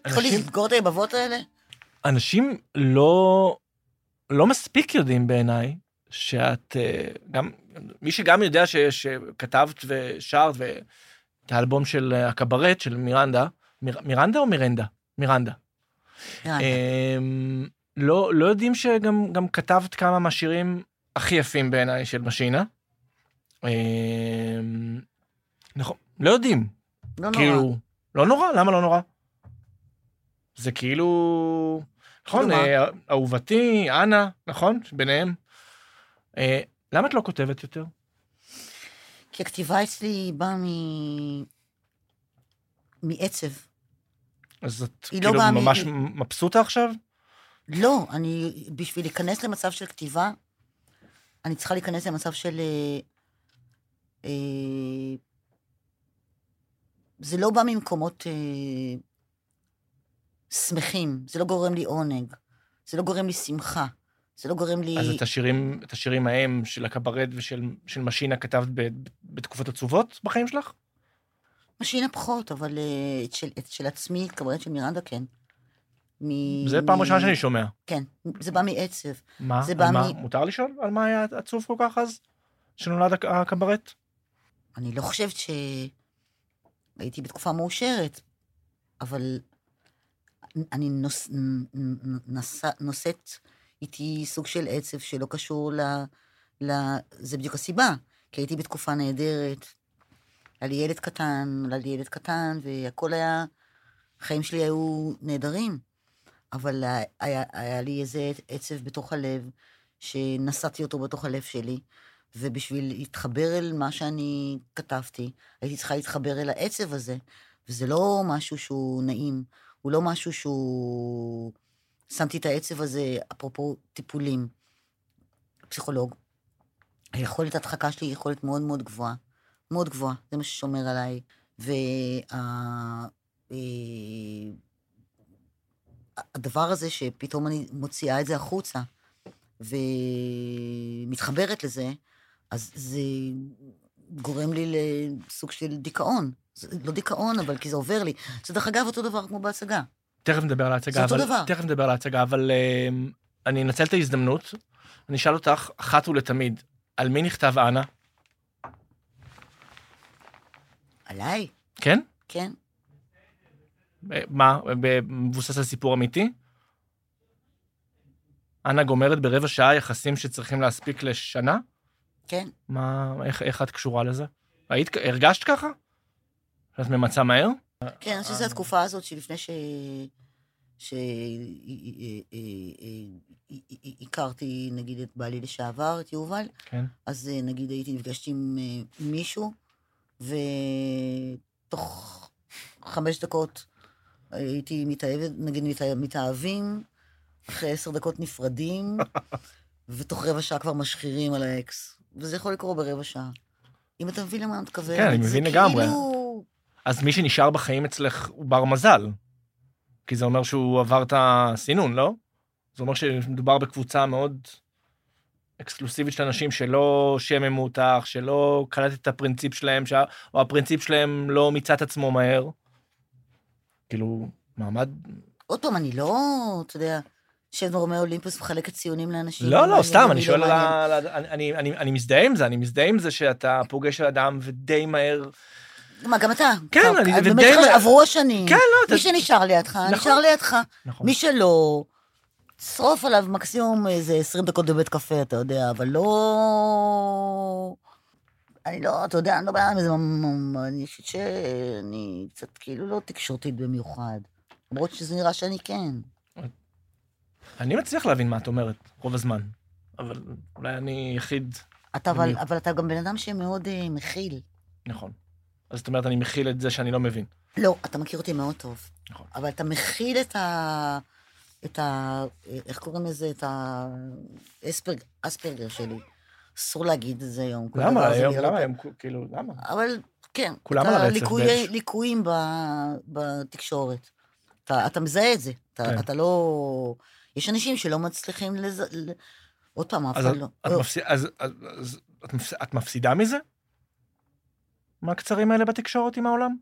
יכול לסגור את היבבות האלה? אנשים לא, לא מספיק יודעים בעיניי שאת אה, גם, מי שגם יודע ש, שכתבת ושרת ואת האלבום של הקברט של מירנדה, מיר, מירנדה או מירנדה? מירנדה. אמ, לא, לא יודעים שגם גם כתבת כמה מהשירים הכי יפים בעיניי של משינה. אמ, נכון, לא יודעים. לא נורא. כאילו, לא נורא, למה לא נורא? זה כאילו... נכון? אה, אהובתי, אנה, נכון? ביניהם. אה, למה את לא כותבת יותר? כי הכתיבה אצלי באה מ... מעצב. אז את לא כאילו מ- ממש היא- מבסוטה עכשיו? לא, אני, בשביל להיכנס למצב של כתיבה, אני צריכה להיכנס למצב של... אה, אה, זה לא בא ממקומות אה, שמחים, זה לא גורם לי עונג, זה לא גורם לי שמחה, זה לא גורם לי... אז את השירים, את השירים ההם של הקברט ושל של משינה כתבת ב, בתקופות עצובות בחיים שלך? משינה פחות, אבל אה, את של, את של עצמי, קברט של מירנדה, כן. מ... זה פעם ראשונה שאני שומע. כן, זה בא מעצב. מה? זה בא מה? מ- מותר לשאול על מה היה עצוב כל כך אז? שנולד הק- הקברט? אני לא חושבת שהייתי בתקופה מאושרת, אבל אני נוס... נ- נס... נושאת איתי סוג של עצב שלא קשור ל... ל... זה בדיוק הסיבה, כי הייתי בתקופה נהדרת. היה לי ילד קטן, היה לי ילד קטן, והכל היה... החיים שלי היו נהדרים, אבל היה, היה, לי איזה עצב בתוך הלב, שנשאתי אותו בתוך הלב שלי, ובשביל להתחבר אל מה שאני כתבתי, הייתי צריכה להתחבר אל העצב הזה, וזה לא משהו שהוא נעים, הוא לא משהו שהוא... שמתי את העצב הזה, אפרופו טיפולים, פסיכולוג. היכולת ההדחקה שלי היא יכולת מאוד מאוד גבוהה, מאוד גבוהה, זה מה ששומר עליי. וה... אה, הזה שפתאום אני מוציאה את זה החוצה ומתחברת לזה, אז זה גורם לי לסוג של דיכאון. זה לא דיכאון, אבל כי זה עובר לי. זה דרך אגב אותו דבר כמו בהצגה. תכף נדבר על ההצגה, זה אותו אבל... דבר. תכף נדבר על ההצגה, אבל אמ, אני אנצל את ההזדמנות, אני אשאל אותך, אחת ולתמיד, על מי נכתב אנה? עליי, כן? כן. אה, מה, מבוסס על סיפור אמיתי? אנה גומרת ברבע שעה יחסים שצריכים להספיק לשנה? כן. מה, איך, איך את קשורה לזה? היית, הרגשת ככה? שאת ממצה מהר? כן, אני חושבת שזו התקופה הזאת שלפני ש... שהכרתי, נגיד, את בעלי לשעבר, את יובל, כן. אז אה, נגיד הייתי נפגשתי עם אה, מישהו, ותוך חמש דקות הייתי מתאהבת, נגיד מתאה- מתאהבים, אחרי עשר דקות נפרדים, ותוך רבע שעה כבר משחירים על האקס. וזה יכול לקרות ברבע שעה. אם אתה מבין למה אני מתכוונת. כן, אני מבין לגמרי. כאילו... אז מי שנשאר בחיים אצלך הוא בר מזל. כי זה אומר שהוא עבר את הסינון, לא? זה אומר שמדובר בקבוצה מאוד אקסקלוסיבית של אנשים שלא שממו אותך, שלא קלטת את הפרינציפ שלהם, שה... או הפרינציפ שלהם לא מיצה את עצמו מהר. כאילו, מעמד... עוד פעם, אני לא, אתה יודע, יושבת ברומי אולימפוס מחלקת ציונים לאנשים. לא, לא, סתם, אני לא שואל על. ה... על ה- אני- אני- אני- מזדהה עם זה, אני מזדהה עם זה שאתה פוגש אדם ודי מהר... מה, גם אתה. כן, אני- ודי- עברו השנים. כן, לא, אתה... מי שנשאר לידך, נכון. נשאר לידך. נכון. מי שלא, שרוף עליו מקסימום איזה 20 דקות בבית קפה, אתה יודע, אבל לא... אני לא, אתה יודע, אני לא בעיה עם זה, אני חושבת שאני קצת כאילו לא תקשורתית במיוחד. למרות שזה נראה שאני כן. אני מצליח להבין מה את אומרת, רוב הזמן. אבל אולי אני יחיד, אתה, אבל. אבל אתה גם בן אדם שמאוד אה, מכיל. נכון. אז זאת אומרת, אני מכיל את זה שאני לא מבין. לא, אתה מכיר אותי מאוד טוב. נכון. אבל אתה מכיל את ה... את ה... איך קוראים לזה? את האספרג... אספרגר שלי. אסור להגיד את זה היום. למה היום, למה. היום, כאילו, למה? אבל כן. כולם את על הרצף הליקויי- באיזשהו- ליקויים ב... בתקשורת. אתה, אתה מזהה את זה. אתה, כן. אתה לא... יש אנשים שלא מצליחים לז... עוד פעם, אף אחד את- לא... את לא. מפסידה, אז, אז, אז את, מפס, את מפסידה מזה? מהקצרים האלה בתקשורת עם העולם?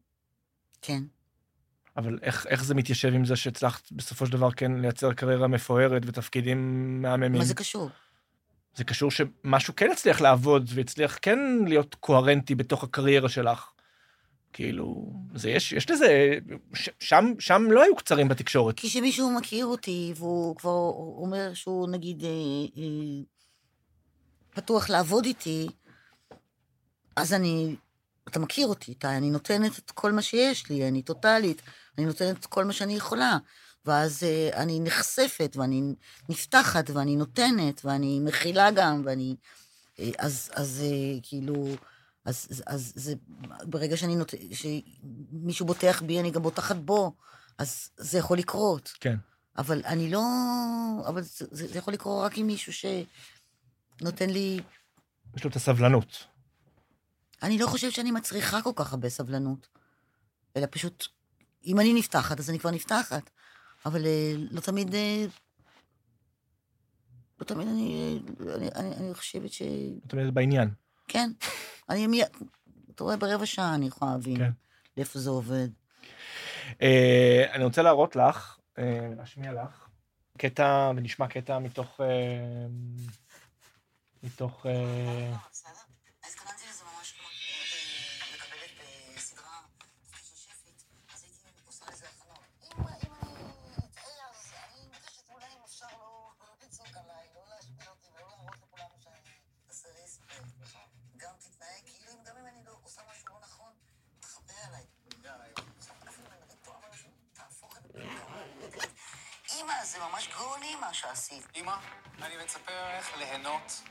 כן. אבל איך, איך זה מתיישב עם זה שהצלחת בסופו של דבר כן לייצר קריירה מפוארת ותפקידים מהממים? מה זה קשור? זה קשור שמשהו כן הצליח לעבוד והצליח כן להיות קוהרנטי בתוך הקריירה שלך. כאילו, זה יש, יש לזה, ש, שם, שם לא היו קצרים בתקשורת. כי כשמישהו מכיר אותי, והוא כבר אומר שהוא נגיד אה, אה, פתוח לעבוד איתי, אז אני, אתה מכיר אותי, אתה, אני נותנת את כל מה שיש לי, אני טוטאלית, אני נותנת את כל מה שאני יכולה. ואז אה, אני נחשפת, ואני נפתחת, ואני נותנת, ואני מכילה גם, ואני... אה, אז, אז אה, כאילו... אז, אז, אז זה, ברגע שאני נות... שמישהו בוטח בי, אני גם בוטחת בו, אז זה יכול לקרות. כן. אבל אני לא... אבל זה זה יכול לקרות רק עם מישהו שנותן לי... יש לו את הסבלנות. אני לא חושבת שאני מצריכה כל כך הרבה סבלנות, אלא פשוט, אם אני נפתחת, אז אני כבר נפתחת. אבל אה, לא תמיד... אה, לא תמיד אני... אה, אני, אני, אני חושבת ש... זאת אומרת, בעניין. כן. אני מיד... אתה רואה, ברבע שעה אני יכולה להבין כן. לאיפה זה עובד. אה, אני רוצה להראות לך, אה, להשמיע לך, קטע, ונשמע קטע מתוך... אה, מתוך... אה, זה ממש גאון אמא שעשית. אמא, אני מצפה ממך ליהנות.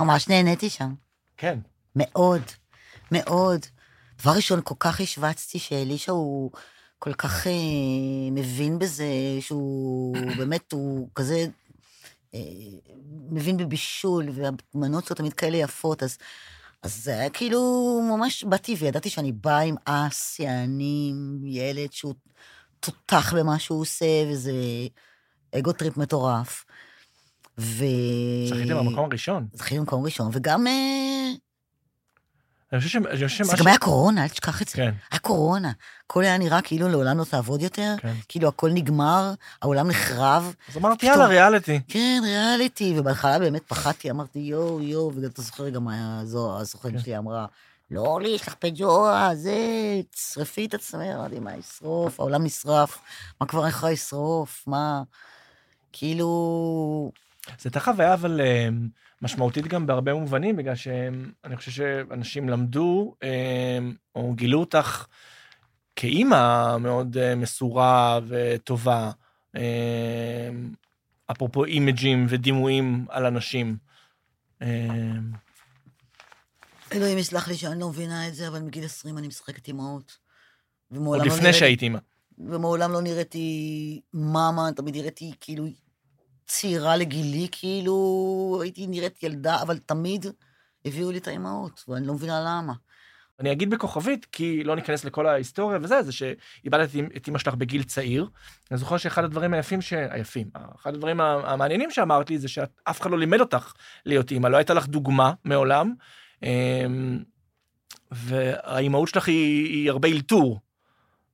ממש נהניתי שם. כן. מאוד, מאוד. דבר ראשון, כל כך השווצתי שאלישע הוא כל כך אה, מבין בזה, שהוא באמת, הוא כזה אה, מבין בבישול, והמנות שלו תמיד כאלה יפות, אז, אז זה היה כאילו ממש באתי וידעתי שאני באה עם אס, יעני, ילד שהוא תותח במה שהוא עושה, וזה ego trip מטורף. ו... זכיתם במקום הראשון. זכיתי במקום ראשון, וגם... אה, אני חושב ש- זה גם. היה קורונה, אל תשכח את זה. כן, היה קורונה. הכל היה נראה כאילו לעולם לא תעבוד יותר, כן. כאילו הכל נגמר, העולם נחרב. אז אמרתי, יאללה, ריאליטי. כן, ריאליטי, ובהתחלה באמת פחדתי, אמרתי, יואו, יואו, וגם אתה זוכר גם מה הסוכן כן. שלי אמרה, לא, יש לך פג'ורה, זה, תשרפי את עצמך, אמרתי, מה ישרוף? העולם נשרף, מה כבר איך ישרוף? מה... כאילו... זו הייתה חוויה אבל אה, משמעותית גם בהרבה מובנים, בגלל שאני חושב שאנשים למדו אה, או גילו אותך כאימא מאוד אה, מסורה וטובה, אפרופו אימג'ים ודימויים על אנשים. אלוהים יסלח לי שאני לא מבינה את זה, אבל מגיל 20 אני משחקת אימהות. עוד לא לפני נראיתי- שהיית אימא. ומעולם לא נראיתי מאמה, תמיד נראיתי כאילו צעירה לגילי, כאילו הייתי נראית ילדה, אבל תמיד הביאו לי את האימהות, ואני לא מבינה למה. אני אגיד בכוכבית, כי לא ניכנס לכל ההיסטוריה וזה, זה שאיבדתי את אימא שלך בגיל צעיר. אני זוכר שאחד הדברים היפים, ש... היפים, אחד הדברים המעניינים שאמרת לי, זה שאף אחד לא לימד אותך להיות אימא, לא הייתה לך דוגמה מעולם, והאימהות שלך היא, היא הרבה אלתור.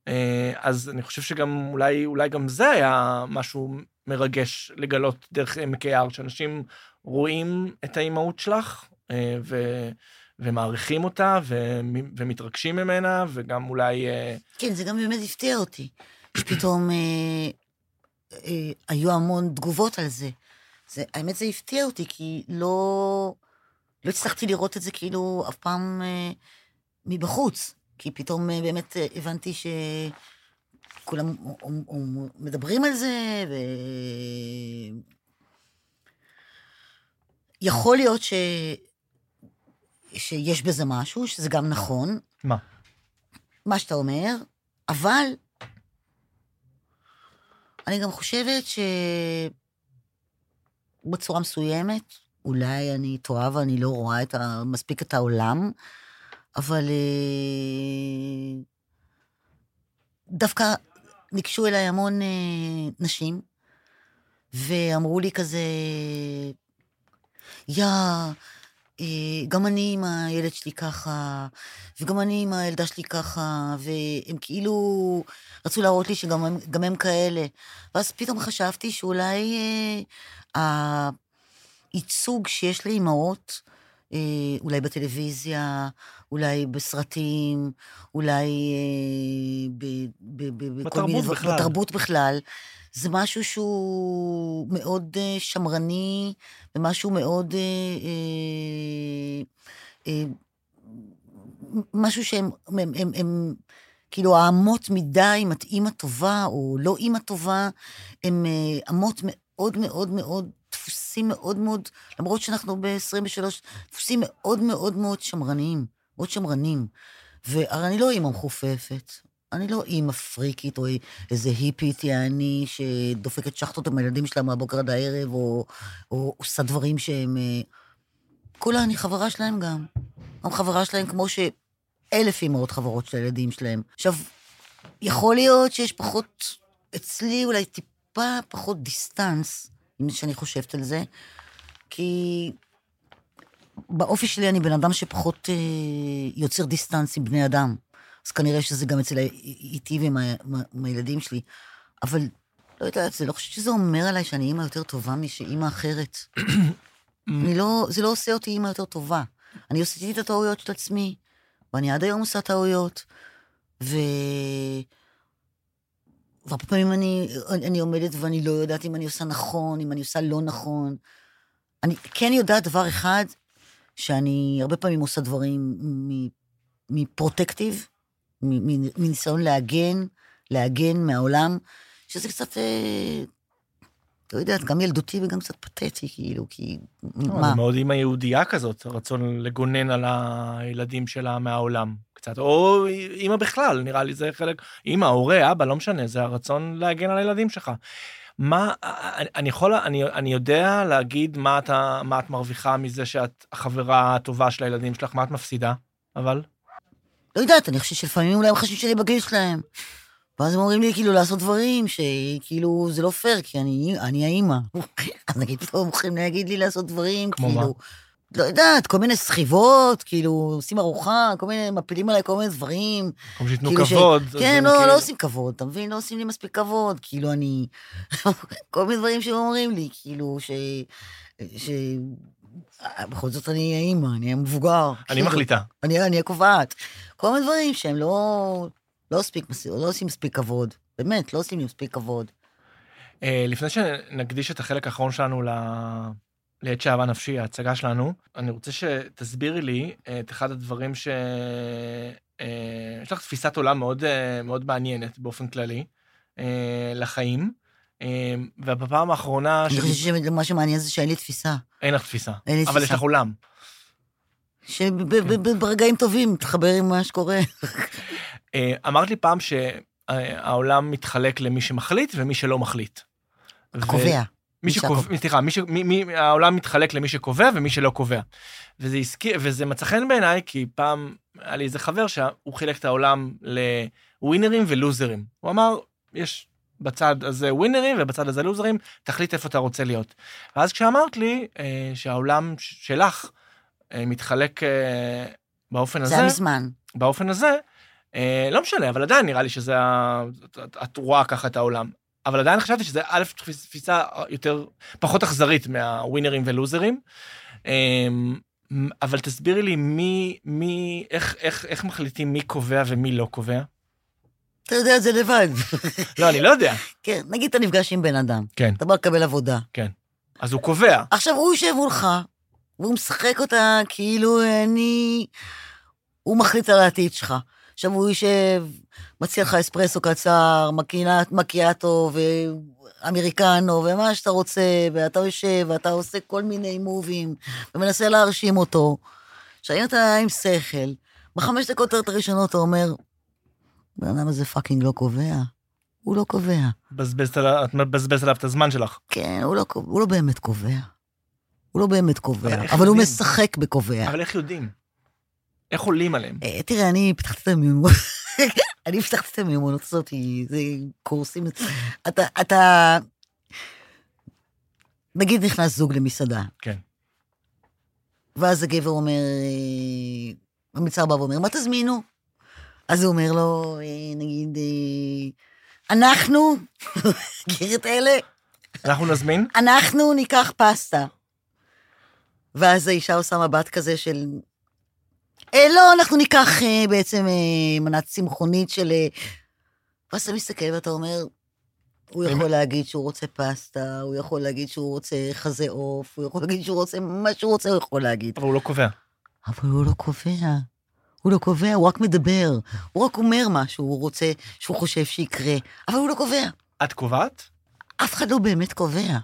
אה, אז אני חושב שגם אולי, אולי גם זה היה משהו מרגש לגלות דרך היער, שאנשים רואים את האימהות שלך, אה, ו... ומעריכים אותה ו- ומתרגשים ממנה, וגם אולי... אה, כן, זה גם באמת הפתיע אותי, שפתאום היו המון תגובות על זה. זה. האמת, זה הפתיע אותי, כי לא, לא הצלחתי לראות את זה כאילו אף פעם אה, מבחוץ. כי פתאום אה, באמת אה, הבנתי שכולם אה, אה, אה, מדברים על זה, ו... יכול להיות ש... שיש בזה משהו, שזה גם נכון, מה? מה שאתה אומר, אבל אני גם חושבת שבצורה מסוימת, אולי אני טועה ואני לא רואה את ה... מספיק את העולם, אבל אה, דווקא ניגשו אליי המון אה, נשים, ואמרו לי כזה, יא, אה, גם אני עם הילד שלי ככה, וגם אני עם הילדה שלי ככה, והם כאילו רצו להראות לי שגם הם, הם כאלה. ואז פתאום חשבתי שאולי אה, הייצוג שיש לאימהות, אה, אולי בטלוויזיה, אולי בסרטים, אולי אה, ב, ב, ב, בכל מיני דבר- בכלל. בתרבות בכלל, זה משהו שהוא מאוד אה, שמרני, ומשהו מאוד... אה, אה, אה, משהו שהם, הם, הם, הם, הם כאילו האמות מידה, אם את אימא טובה או לא אימא טובה, הם אה, אמות מאוד מאוד מאוד, דפוסים מאוד מאוד, למרות שאנחנו ב-23, דפוסים מאוד מאוד מאוד שמרניים, מאוד שמרנים. והרי אני לא אימא מחופפת, אני לא אימא פריקית או איזה היפית, יעני, שדופקת שחטות עם הילדים שלה מהבוקר עד הערב, או, או עושה דברים שהם... אה, כולה אני חברה שלהם גם. גם חברה שלהם כמו שאלף אימהות חברות של הילדים שלהם. עכשיו, יכול להיות שיש פחות, אצלי אולי טיפה פחות distance, שאני חושבת על זה, כי באופי שלי אני בן אדם שפחות אה, יוצר distance עם בני אדם. אז כנראה שזה גם אצל איתי ועם הילדים שלי. אבל לא יודעת, זה לא חושבת שזה אומר עליי שאני אימא יותר טובה משאימא אחרת. אני לא, זה לא עושה אותי אימא יותר טובה. אני עשיתי את הטעויות של עצמי, ואני עד היום עושה טעויות, ו... והרבה פעמים אני, אני עומדת ואני לא יודעת אם אני עושה נכון, אם אני עושה לא נכון. אני כן יודעת דבר אחד, שאני הרבה פעמים עושה דברים מפרוטקטיב, מניסיון להגן, להגן מהעולם, שזה קצת, אה, לא יודעת, גם ילדותי וגם קצת פתטי, כאילו, כי לא, מה? זה מאוד אימא יהודייה כזאת, הרצון לגונן על הילדים שלה מהעולם. קצת, או אימא בכלל, נראה לי זה חלק, אימא, הורה, אבא, לא משנה, זה הרצון להגן על הילדים שלך. מה, אני יכול, אני, אני יודע להגיד מה, אתה, מה את מרוויחה מזה שאת החברה הטובה של הילדים שלך, מה את מפסידה, אבל? לא יודעת, אני חושבת שלפעמים אולי הם חושבים שאני בגיל שלהם. ואז הם אומרים לי כאילו לעשות דברים שכאילו זה לא פייר, כי אני, אני האימא. אז נגיד פתאום הם יכולים להגיד לי לעשות דברים, כמו כאילו... מה? לא יודעת, כל מיני סחיבות, כאילו, עושים ארוחה, כל מיני, מפילים עליי כל מיני דברים. כמו שייתנו כאילו ש- כבוד. כן, זה לא, כאילו- לא עושים כבוד, אתה מבין? לא עושים לי מספיק כבוד. כאילו, אני... כל מיני דברים שהם אומרים לי, כאילו, ש... ש... בכל זאת אני האימא, אני המבוגר. אני כאילו, מחליטה. אני, אני הקובעת. כל מיני דברים שהם לא... לא, מספיק, לא עושים מספיק כבוד. באמת, לא עושים לי מספיק כבוד. אה, לפני שנקדיש את החלק האחרון שלנו ל... לעת שאהבה נפשי, ההצגה שלנו, אני רוצה שתסבירי לי את אחד הדברים ש... אה, יש לך תפיסת עולם מאוד, אה, מאוד מעניינת באופן כללי לחיים, ובפעם האחרונה... אני חושבת שמה שמעניין זה שאין לי תפיסה. אין לך תפיסה, אין לי אבל יש תפיסה. לך עולם. שברגעים טובים תחבר עם מה שקורה. אה, אמרת לי פעם שהעולם מתחלק למי שמחליט ומי שלא מחליט. ו- קובע. מי מי שקובע, שהקובע. סליחה, העולם מתחלק למי שקובע ומי שלא קובע. וזה וזה מצא חן בעיניי, כי פעם היה לי איזה חבר שהוא חילק את העולם לווינרים ולוזרים. הוא אמר, יש בצד הזה ווינרים ובצד הזה לוזרים, תחליט איפה אתה רוצה להיות. ואז כשאמרת לי אה, שהעולם שלך מתחלק אה, באופן זה הזה, היה מזמן. באופן הזה, אה, לא משנה, אבל עדיין נראה לי שזה, ה- את- רואה ככה את העולם. אבל עדיין חשבתי שזה א', תפיס- תפיסה יותר, פחות אכזרית מהווינרים ולוזרים. אה, אבל תסבירי לי מי, מי, איך, איך, איך מחליטים מי קובע ומי לא קובע? אתה יודע את זה לבד. לא, אני לא יודע. כן, נגיד אתה נפגש עם בן אדם. כן. אתה בא לקבל עבודה. אז הוא קובע. עכשיו, הוא יושב מולך, והוא משחק אותה כאילו אני... הוא מחליט על העתיד שלך. עכשיו הוא יושב, מציע לך אספרסו קצר, מקינת מקיאטו ואמריקנו, ומה שאתה רוצה, ואתה יושב, ואתה עושה כל מיני מובים, ומנסה להרשים אותו. עכשיו, אם אתה עם שכל, בחמש דקות הראשונות אתה אומר, בן אדם הזה fucking לא קובע. הוא לא קובע. בזבזת את מבזבזת עליו את הזמן שלך. כן, הוא לא, הוא לא באמת קובע. הוא לא באמת קובע, אבל אבל, הוא? משחק בקובע. אבל איך יודעים? איך עולים עליהם? אה, תראה, אני פיתחתי את המיומנות, אני פיתחתי את המיומנות הזאת, זה קורסים, אתה, אתה, נגיד נכנס זוג למסעדה. כן. ואז הגבר אומר, אה, המצער בא ואומר, מה תזמינו? אז הוא אומר לו, אה, נגיד, אה, אנחנו, מכיר את אלה? אנחנו נזמין? אנחנו ניקח פסטה. ואז האישה עושה מבט כזה של... אה, לא, אנחנו ניקח אה, בעצם אה, מנת צמחונית של... אה... ואז אתה מסתכל ואתה אומר, הוא יכול להגיד שהוא רוצה פסטה, הוא יכול להגיד שהוא רוצה חזה עוף, הוא יכול להגיד שהוא רוצה מה שהוא רוצה, הוא יכול להגיד. אבל הוא לא קובע. אבל הוא לא קובע. הוא לא קובע, הוא רק מדבר. הוא רק אומר מה שהוא רוצה, שהוא חושב שיקרה, אבל הוא לא קובע. את קובעת? אף אחד לא באמת קובע.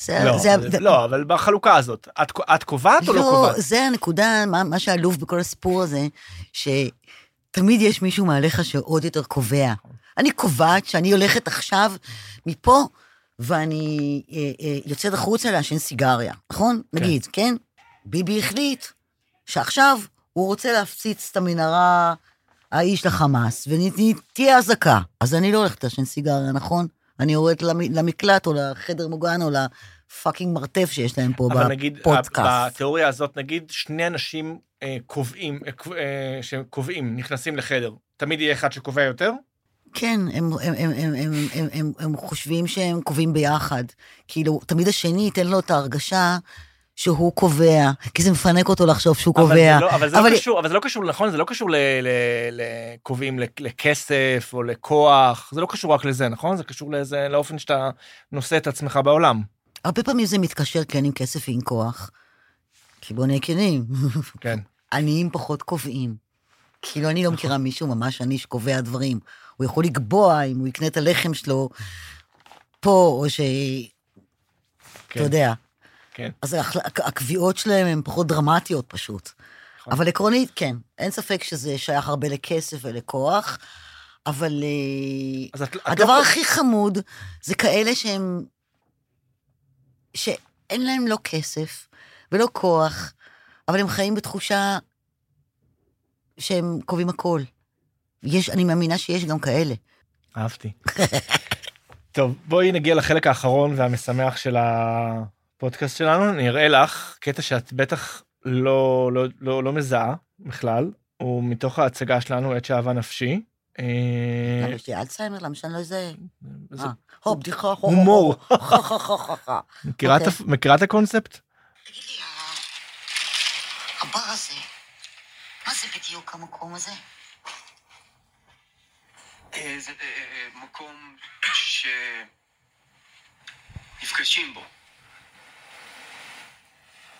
זה, לא, זה, זה, לא, אבל בחלוקה הזאת, את, את קובעת או לא קובעת? זה הנקודה, מה, מה שעלוב בכל הסיפור הזה, שתמיד יש מישהו מעליך שעוד יותר קובע. אני קובעת שאני הולכת עכשיו מפה, ואני אה, אה, יוצאת החוצה לעשן סיגריה, נכון? כן. נגיד, כן? ביבי החליט שעכשיו הוא רוצה להפציץ את המנהרה האיש לחמאס, ותהיה אזעקה. אז אני לא הולכת לעשן סיגריה, נכון? אני יורדת למ- למקלט או לחדר מוגן או לפאקינג מרתף שיש להם פה אבל נגיד, בפודקאסט. בתיאוריה הזאת, נגיד שני אנשים אה, קובעים, אה, אה, שקובעים, נכנסים לחדר, תמיד יהיה אחד שקובע יותר? כן, הם, הם, הם, הם, הם, הם, הם, הם חושבים שהם קובעים ביחד. כאילו, תמיד השני ייתן לו את ההרגשה שהוא קובע, כי זה מפנק אותו לחשוב שהוא אבל קובע. זה לא, אבל זה אבל- לא קשור, אבל זה לא קשור, נכון? זה לא קשור לקובעים לכסף או לכוח, זה לא קשור רק לזה, נכון? זה קשור לזה, לאופן שאתה נושא את עצמך בעולם. הרבה פעמים זה מתקשר כן עם כסף ועם כוח. כי בוא נהיה כנים, כן. עניים פחות קובעים. כאילו, אני לא מכירה מישהו ממש עני שקובע דברים. הוא יכול לקבוע אם הוא יקנה את הלחם שלו פה, או ש... כן. אתה יודע. כן. אז הקביעות שלהם הן פחות דרמטיות פשוט. נכון. אבל עקרונית, כן. אין ספק שזה שייך הרבה לכסף ולכוח, אבל אה, אז את, את הדבר לא... הכי חמוד זה כאלה שהם... שאין להם לא כסף ולא כוח, אבל הם חיים בתחושה שהם קובעים הכל. יש, אני מאמינה שיש גם כאלה. אהבתי. טוב, בואי נגיע לחלק האחרון והמשמח של הפודקאסט שלנו. אני אראה לך קטע שאת בטח לא, לא, לא, לא מזהה בכלל, הוא מתוך ההצגה שלנו, עת שאהבה נפשי. אה, למה יש לי אלצהיימר? למה שאני לא אזהה? זה אה, הו, בדיחה, הו, הו, הומור. הו, הו, הו, הו, הו, הו. מכירה את הקונספט? תגיד לי, הבר הזה, מה זה בדיוק המקום הזה? אה, זה מקום שנפגשים בו.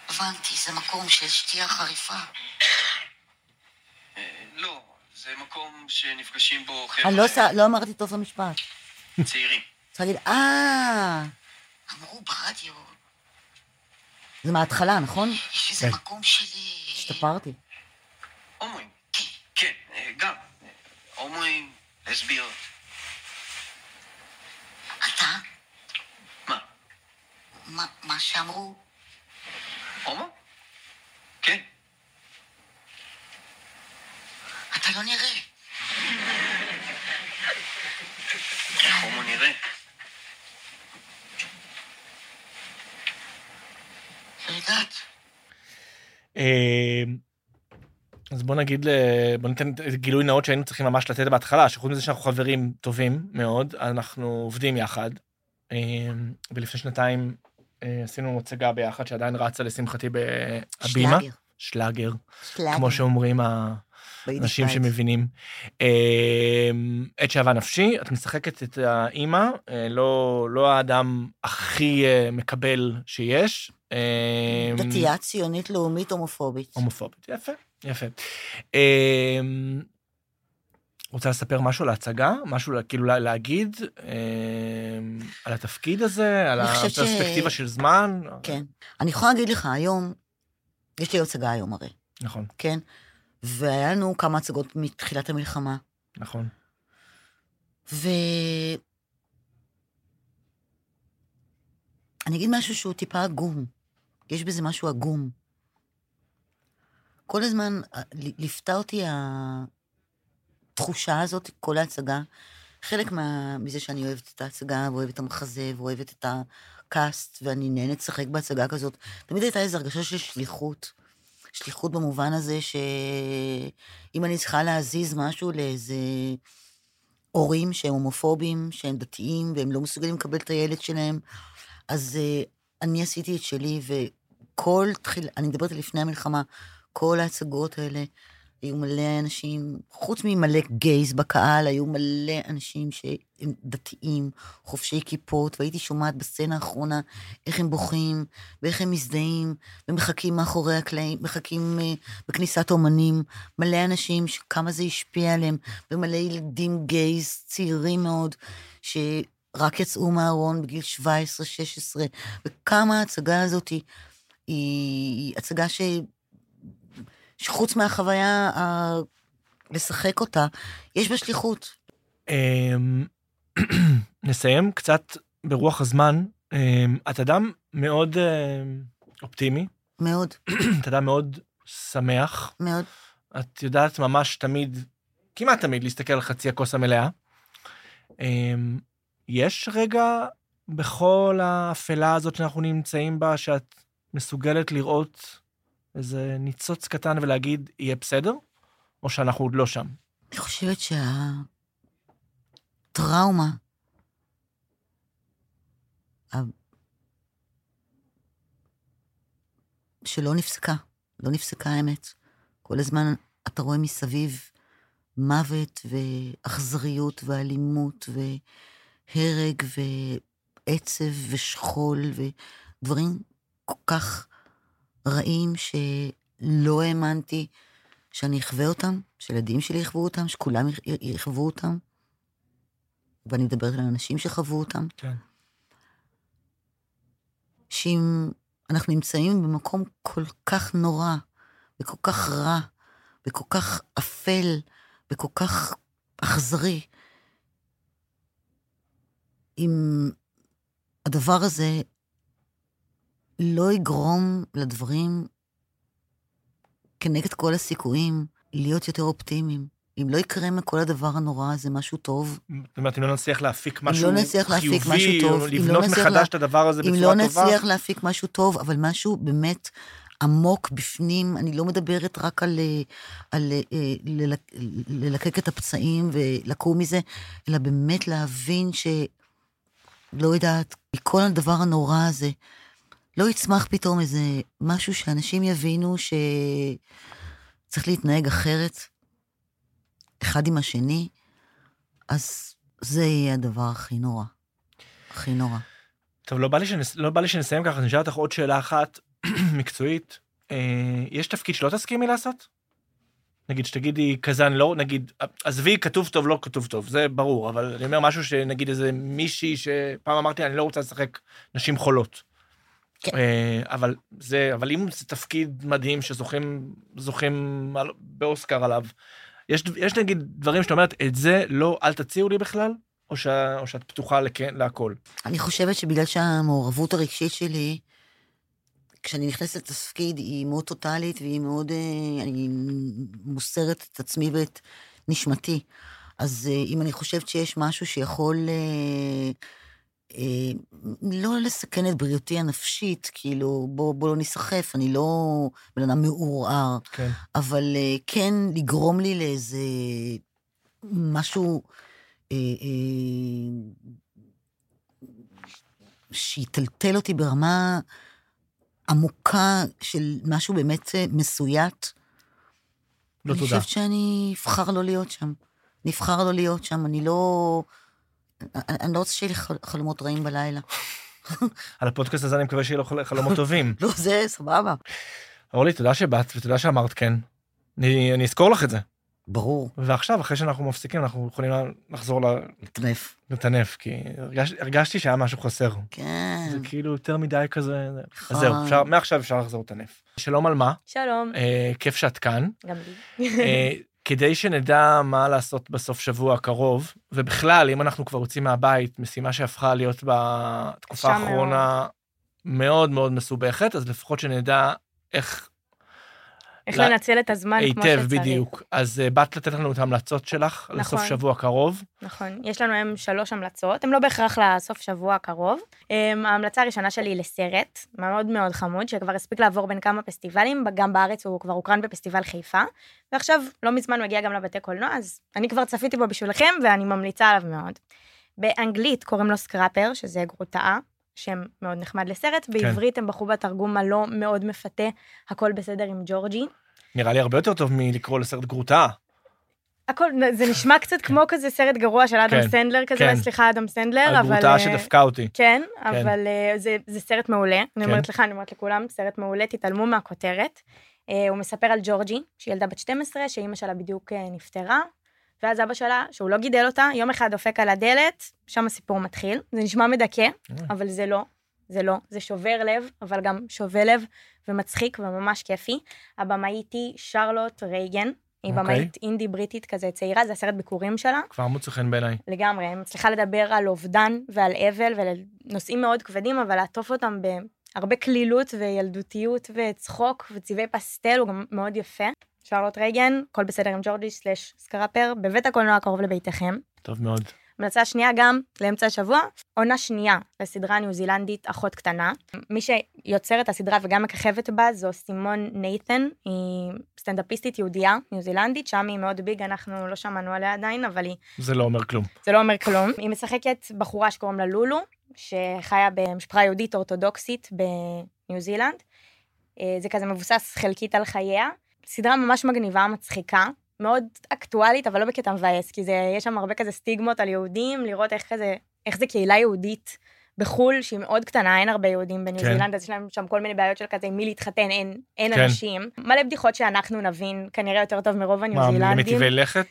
הבנתי, זה מקום של שתייה חריפה. אה, לא, זה מקום שנפגשים בו חבר'ה אני לא לא אמרתי טוב המשפט. צעירים. צריך להגיד, אה, אמרו ברדיו. זה מההתחלה, נכון? יש איזה כן. מקום שלי... השתפרתי. הומואים. כן, אה, גם. אה, הומואים, לסביות. אתה? מה? מה- מה שאמרו? הומו? כן. אתה לא נראה. איך הומו נראה? אה, אז בוא נגיד, בוא ניתן גילוי נאות שהיינו צריכים ממש לתת בהתחלה, שחוץ מזה שאנחנו חברים טובים מאוד, אנחנו עובדים יחד. אה, ולפני שנתיים עשינו הצגה ביחד שעדיין רצה לשמחתי בהבימה. שלאגר. שלאגר, שלאגר. כמו שאומרים האנשים. שמבינים. אה, עת שאהבה נפשי, את משחקת את האימא, אה, לא, לא האדם הכי אה, מקבל שיש. אה, דתייה ציונית לאומית הומופובית. הומופובית, יפה, יפה. רוצה לספר משהו על ההצגה? משהו כאילו לה- להגיד אה, על התפקיד הזה, על חושבת ש- הפרספקטיבה של זמן? כן. אני יכולה להגיד לך, היום, יש לי הצגה היום הרי, נכון, כן? והיה לנו כמה הצגות מתחילת המלחמה, נכון. ו... אני אגיד משהו שהוא טיפה עגום. יש בזה משהו עגום. כל הזמן אה, ל- ליוותה אותי התחושה הזאת, כל ההצגה. חלק מה, מזה שאני אוהבת את ההצגה, ואוהבת את המחזה, ואוהבת את הקאסט, ואני נהנית לשחק בהצגה כזאת. תמיד הייתה איזו הרגשה של שליחות. שליחות במובן הזה שאם אני צריכה להזיז משהו לאיזה הורים שהם הומופובים, שהם דתיים, והם לא מסוגלים לקבל את הילד שלהם, אז uh, אני עשיתי את שלי, וכל תחיל... אני מדברת על לפני המלחמה, כל ההצגות האלה היו מלא אנשים, חוץ ממלא גייז בקהל, היו מלא אנשים שהם דתיים, חובשי כיפות, והייתי שומעת בסצנה האחרונה איך הם בוכים, ואיך הם מזדהים, ומחכים מאחורי הקלעים, מחכים אה, בכניסת אומנים, מלא אנשים שכמה זה השפיע עליהם, ומלא ילדים גייז צעירים מאוד, שרק יצאו מהארון בגיל 17-16, וכמה ההצגה הזאת היא, היא הצגה ש... שחוץ מהחוויה ה... לשחק אותה, יש בה שליחות. אמ, נסיים קצת ברוח הזמן. אמ, את אדם מאוד אמ, אופטימי, מאוד, את אדם מאוד שמח. מאוד. את יודעת ממש תמיד, כמעט תמיד, להסתכל על חצי הכוס המלאה. אמ, יש רגע בכל האפלה הזאת שאנחנו נמצאים בה, שאת מסוגלת לראות איזה ניצוץ קטן ולהגיד, יהיה בסדר? או שאנחנו עוד לא שם? אני חושבת שהטראומה, שלא נפסקה, לא נפסקה האמת. כל הזמן אתה רואה מסביב מוות ואכזריות ואלימות והרג ועצב ושכול ודברים כל כך רעים שלא האמנתי שאני אחווה אותם, שילדים שלי יחוו אותם, שכולם יח- יחוו אותם. ואני מדברת על אנשים שחוו אותם. כן. שאם אנחנו נמצאים במקום כל כך נורא, וכל כך רע, וכל כך אפל, וכל כך אכזרי, אם הדבר הזה לא יגרום לדברים כנגד כל הסיכויים להיות יותר אופטימיים. אם לא יקרה מכל הדבר הנורא הזה משהו טוב, זאת אומרת, אם לא נצליח להפיק אם משהו לא נצליח להפיק חיובי, משהו טוב, אם לא לבנות נצליח מחדש לה- את הדבר הזה אם בצורה לא טובה. נצליח להפיק משהו טוב, אבל משהו באמת עמוק בפנים, אני לא מדברת רק על, אה, על אה, ללק- ללקק את הפצעים ולקום מזה, אלא באמת להבין ש... לא יודעת, מכל הדבר הנורא הזה, לא יצמח פתאום איזה משהו שאנשים יבינו שצריך להתנהג אחרת, אחד עם השני, אז זה יהיה הדבר הכי נורא. הכי נורא. טוב, לא בא לי, שנס... לא בא לי שנסיים ככה, אני אשאל אותך עוד שאלה אחת מקצועית. אה, יש תפקיד שלא תסכימי לעשות? נגיד שתגידי אני לא, נגיד, עזבי, כתוב טוב, לא כתוב טוב, זה ברור, אבל אני אומר משהו שנגיד איזה מישהי שפעם אמרתי, אני לא רוצה לשחק נשים חולות. כן. אה, אבל זה, אבל אם זה תפקיד מדהים שזוכים, זוכים על, באוסקר עליו, יש, יש נגיד דברים שאת אומרת, את זה לא, אל תציעו לי בכלל, או, ש, או שאת פתוחה לכ, להכל. אני חושבת שבגלל שהמעורבות הרגשית שלי, כשאני נכנסת לתפקיד, היא מאוד טוטאלית והיא מאוד... אה, אני מוסרת את עצמי ואת נשמתי. אז אה, אם אני חושבת שיש משהו שיכול לא לסכן את בריאותי הנפשית, כאילו, בוא, בוא לא ניסחף, אני לא בן אדם מעורער, כן. אבל אה, כן לגרום לי לאיזה משהו אה, אה, שיטלטל אותי ברמה עמוקה של משהו באמת אה, מסויט. לא אני תודה. חושבת שאני אבחר לא להיות שם. אני אבחר לא להיות שם, אני לא... אני, לא רוצה שיהיה לי חל- חלומות רעים בלילה. על הפודקאסט הזה אני מקווה שיהיו לו חל- חלומות טובים. לא, זה סבבה. אורלי, תודה שבאת ותודה שאמרת כן. אני, אני אזכור לך את זה. ברור, ועכשיו, אחרי שאנחנו מפסיקים, אנחנו יכולים לחזור ל- מטנף. לטנף, כי הרגש, הרגשתי שהיה משהו חסר. כן. זה כאילו יותר מדי כזה. זה- נכון. אז זהו, אפשר, מעכשיו אפשר לחזור לטנף. שלום על מה, שלום, אה, כיף שאת כאן. גם לי. אה, כדי שנדע מה לעשות בסוף שבוע הקרוב, ובכלל, אם אנחנו כבר יוצאים מהבית, משימה שהפכה להיות בתקופה האחרונה מאוד מאוד מסובכת, אז לפחות שנדע איך איך לה- לנצל את הזמן כמו שצריך. היטב בדיוק. אז אה, באת לתת לנו את ההמלצות שלך לסוף נכון. שבוע קרוב. נכון, יש לנו היום שלוש המלצות, הן לא בהכרח לסוף שבוע הקרוב. אמ, ההמלצה הראשונה שלי היא לסרט, מאוד מאוד חמוד, שכבר הספיק לעבור בין כמה פסטיבלים, גם בארץ הוא כבר הוקרן בפסטיבל חיפה, ועכשיו לא מזמן מגיע גם לבתי קולנוע, אז אני כבר צפיתי בו בשבילכם, ואני ממליצה עליו מאוד. באנגלית קוראים לו Scrapper, שזה גרוטאה, שם מאוד נחמד לסרט, בעברית הם בחרו בתרגום הלא מאוד מפתה, הכל בסדר עם ג'ורג'י. נראה לי הרבה יותר טוב מלקרוא לסרט גרוטאה. הכל, זה נשמע קצת כמו כזה סרט גרוע של אדם כן, סנדלר כזה, כן. סליחה אדם סנדלר, אבל... גרוטאה אה, שדפקה אותי. כן, אבל אה, זה, זה סרט מעולה. אני כן. אומרת לך, אני אומרת לכולם, סרט מעולה, תתעלמו מהכותרת. אה, הוא מספר על ג'ורג'י, שהיא ילדה בת 12, שאימא שלה בדיוק נפטרה, ואז אבא שלה, שהוא לא גידל אותה, יום אחד דופק על הדלת, שם הסיפור מתחיל. זה נשמע מדכא, אבל זה לא. זה לא, זה שובר לב, אבל גם שובה לב ומצחיק וממש כיפי. הבמאית היא שרלוט רייגן, היא אוקיי. במאית אינדי בריטית כזה צעירה, זה הסרט ביכורים שלה. כבר מוצא חן בעיניי. לגמרי, היא מצליחה לדבר על אובדן ועל אבל ונושאים מאוד כבדים, אבל לעטוף אותם בהרבה קלילות וילדותיות וצחוק וצבעי פסטל, הוא גם מאוד יפה. שרלוט רייגן, הכל בסדר עם ג'ורג'י slash Scrapper, בבית הקולנוע הקרוב לביתכם. טוב מאוד. המלצה שנייה גם לאמצע השבוע, עונה שנייה לסדרה הניו זילנדית אחות קטנה. מי שיוצר את הסדרה וגם מככבת בה זו סימון נייתן, היא סטנדאפיסטית יהודייה ניו זילנדית, שם היא מאוד ביג, אנחנו לא שמענו עליה עדיין, אבל היא, זה לא אומר כלום. זה לא אומר כלום. היא משחקת בחורה שקוראים לה לולו, שחיה במשפחה יהודית אורתודוקסית בניו זילנד. אה, זה כזה מבוסס חלקית על חייה. סדרה ממש מגניבה, מצחיקה. מאוד אקטואלית, אבל לא בקטע מבאס, כי זה, יש שם הרבה כזה סטיגמות על יהודים, לראות איך כזה, איך זה קהילה יהודית בחו"ל, שהיא מאוד קטנה, אין הרבה יהודים בניו כן. זילנד, אז יש להם שם כל מיני בעיות של כזה, עם מי להתחתן, אין, אין כן. אנשים. מלא בדיחות שאנחנו נבין, כנראה יותר טוב מרוב הניו מה, זילנדים. מטבעי לכת?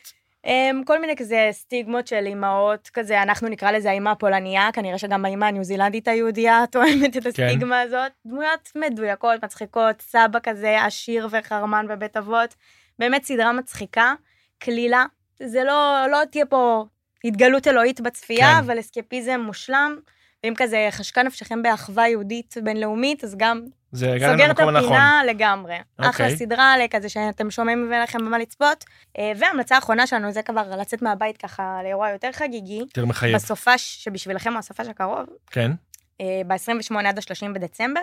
Um, כל מיני כזה סטיגמות של אימהות, כזה, אנחנו נקרא לזה האימא הפולניה, כנראה שגם האימא הניו זילנדית היהודייה תואמת את הסטיגמה הזאת. דמויות מדויקות, מצחיקות, סבא כזה עשיר וחרמן בבית אבות. באמת סדרה מצחיקה, קלילה. זה לא, לא תהיה פה התגלות אלוהית בצפייה, כן. אבל אסקפיזם מושלם. ואם כזה חשקה נפשכם באחווה יהודית בינלאומית, אז גם סוגר את. הפינה לגמרי. אחלה אוקיי. סדרה לכזה שאתם שומעים לכם במה לצפות. אה, וההמלצה האחרונה שלנו זה כבר לצאת מהבית ככה לאירוע יותר חגיגי. יותר מחייב. בסופש שבשבילכם הוא הסופש הקרוב, כן. ב-28 עד ה-30 בדצמבר,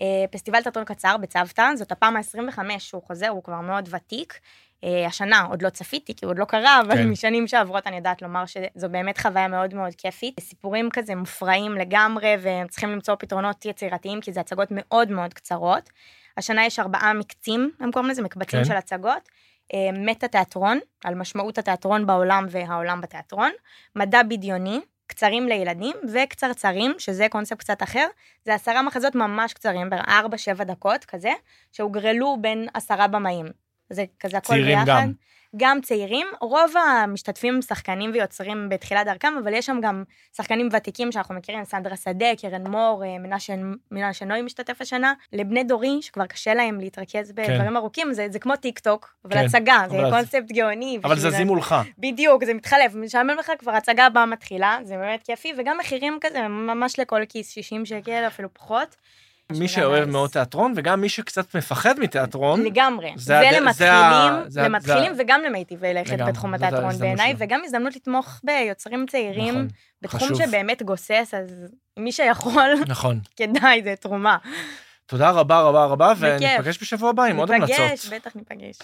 אה, פסטיבל תיאטרון קצר בצוותא, זאת הפעם ה-25 שהוא חוזר, הוא כבר מאוד ותיק. אה, השנה עוד לא צפיתי, כי הוא עוד לא קרה, אבל כן. משנים שעברות אני יודעת לומר שזו באמת חוויה מאוד מאוד כיפית. סיפורים כזה מופרעים לגמרי, והם צריכים למצוא פתרונות יצירתיים, כי זה הצגות מאוד מאוד קצרות. השנה יש ארבעה מקצים, הם קוראים לזה מקבצים כן. של הצגות. אה, מטה תיאטרון, על משמעות התיאטרון בעולם והעולם בתיאטרון. מדע בדיוני, קצרים לילדים, וקצרצרים, שזה קונספט קצת אחר. זה עשרה מחזות ממש קצרים, בארבע-שבע דקות כזה, שהוגרלו בין עשרה במאים. זה כזה הכל צעירים ביחד. גם. גם צעירים, רוב המשתתפים שחקנים ויוצרים בתחילת דרכם, אבל יש שם גם שחקנים ותיקים שאנחנו מכירים, סנדרה שדה, קרן מור, אה, מנשה, מנשה נוי משתתף השנה. לבני דורי, שכבר קשה להם להתרכז בדברים ארוכים, זה, זה כמו טיק טוק, אבל כן, הצגה, זה אבל- קונספט גאוני. אבל זזים מולך. בדיוק, זה מתחלף, משעמם לך כבר הצגה הבאה מתחילה, זה באמת כיפי, וגם מחירים כזה, ממש לכל כיס, 60 שקל, אפילו פחות. מי שאוהב. מאוד תיאטרון, וגם מי שקצת מפחד מתיאטרון. לגמרי. זה זה, למתחילים, זה ה- למתחילים זה וגם למיטיבי לכת בתחום התיאטרון בעיניי. וגם הזדמנות לתמוך ביוצרים צעירים, נכון, בתחום חשוב. שבאמת גוסס, אז מי שיכול, נכון. כדאי, זה תרומה. תודה רבה רבה רבה. וניפגש בשבוע הבא עם עוד המלצות. ניפגש, בטח ניפגש.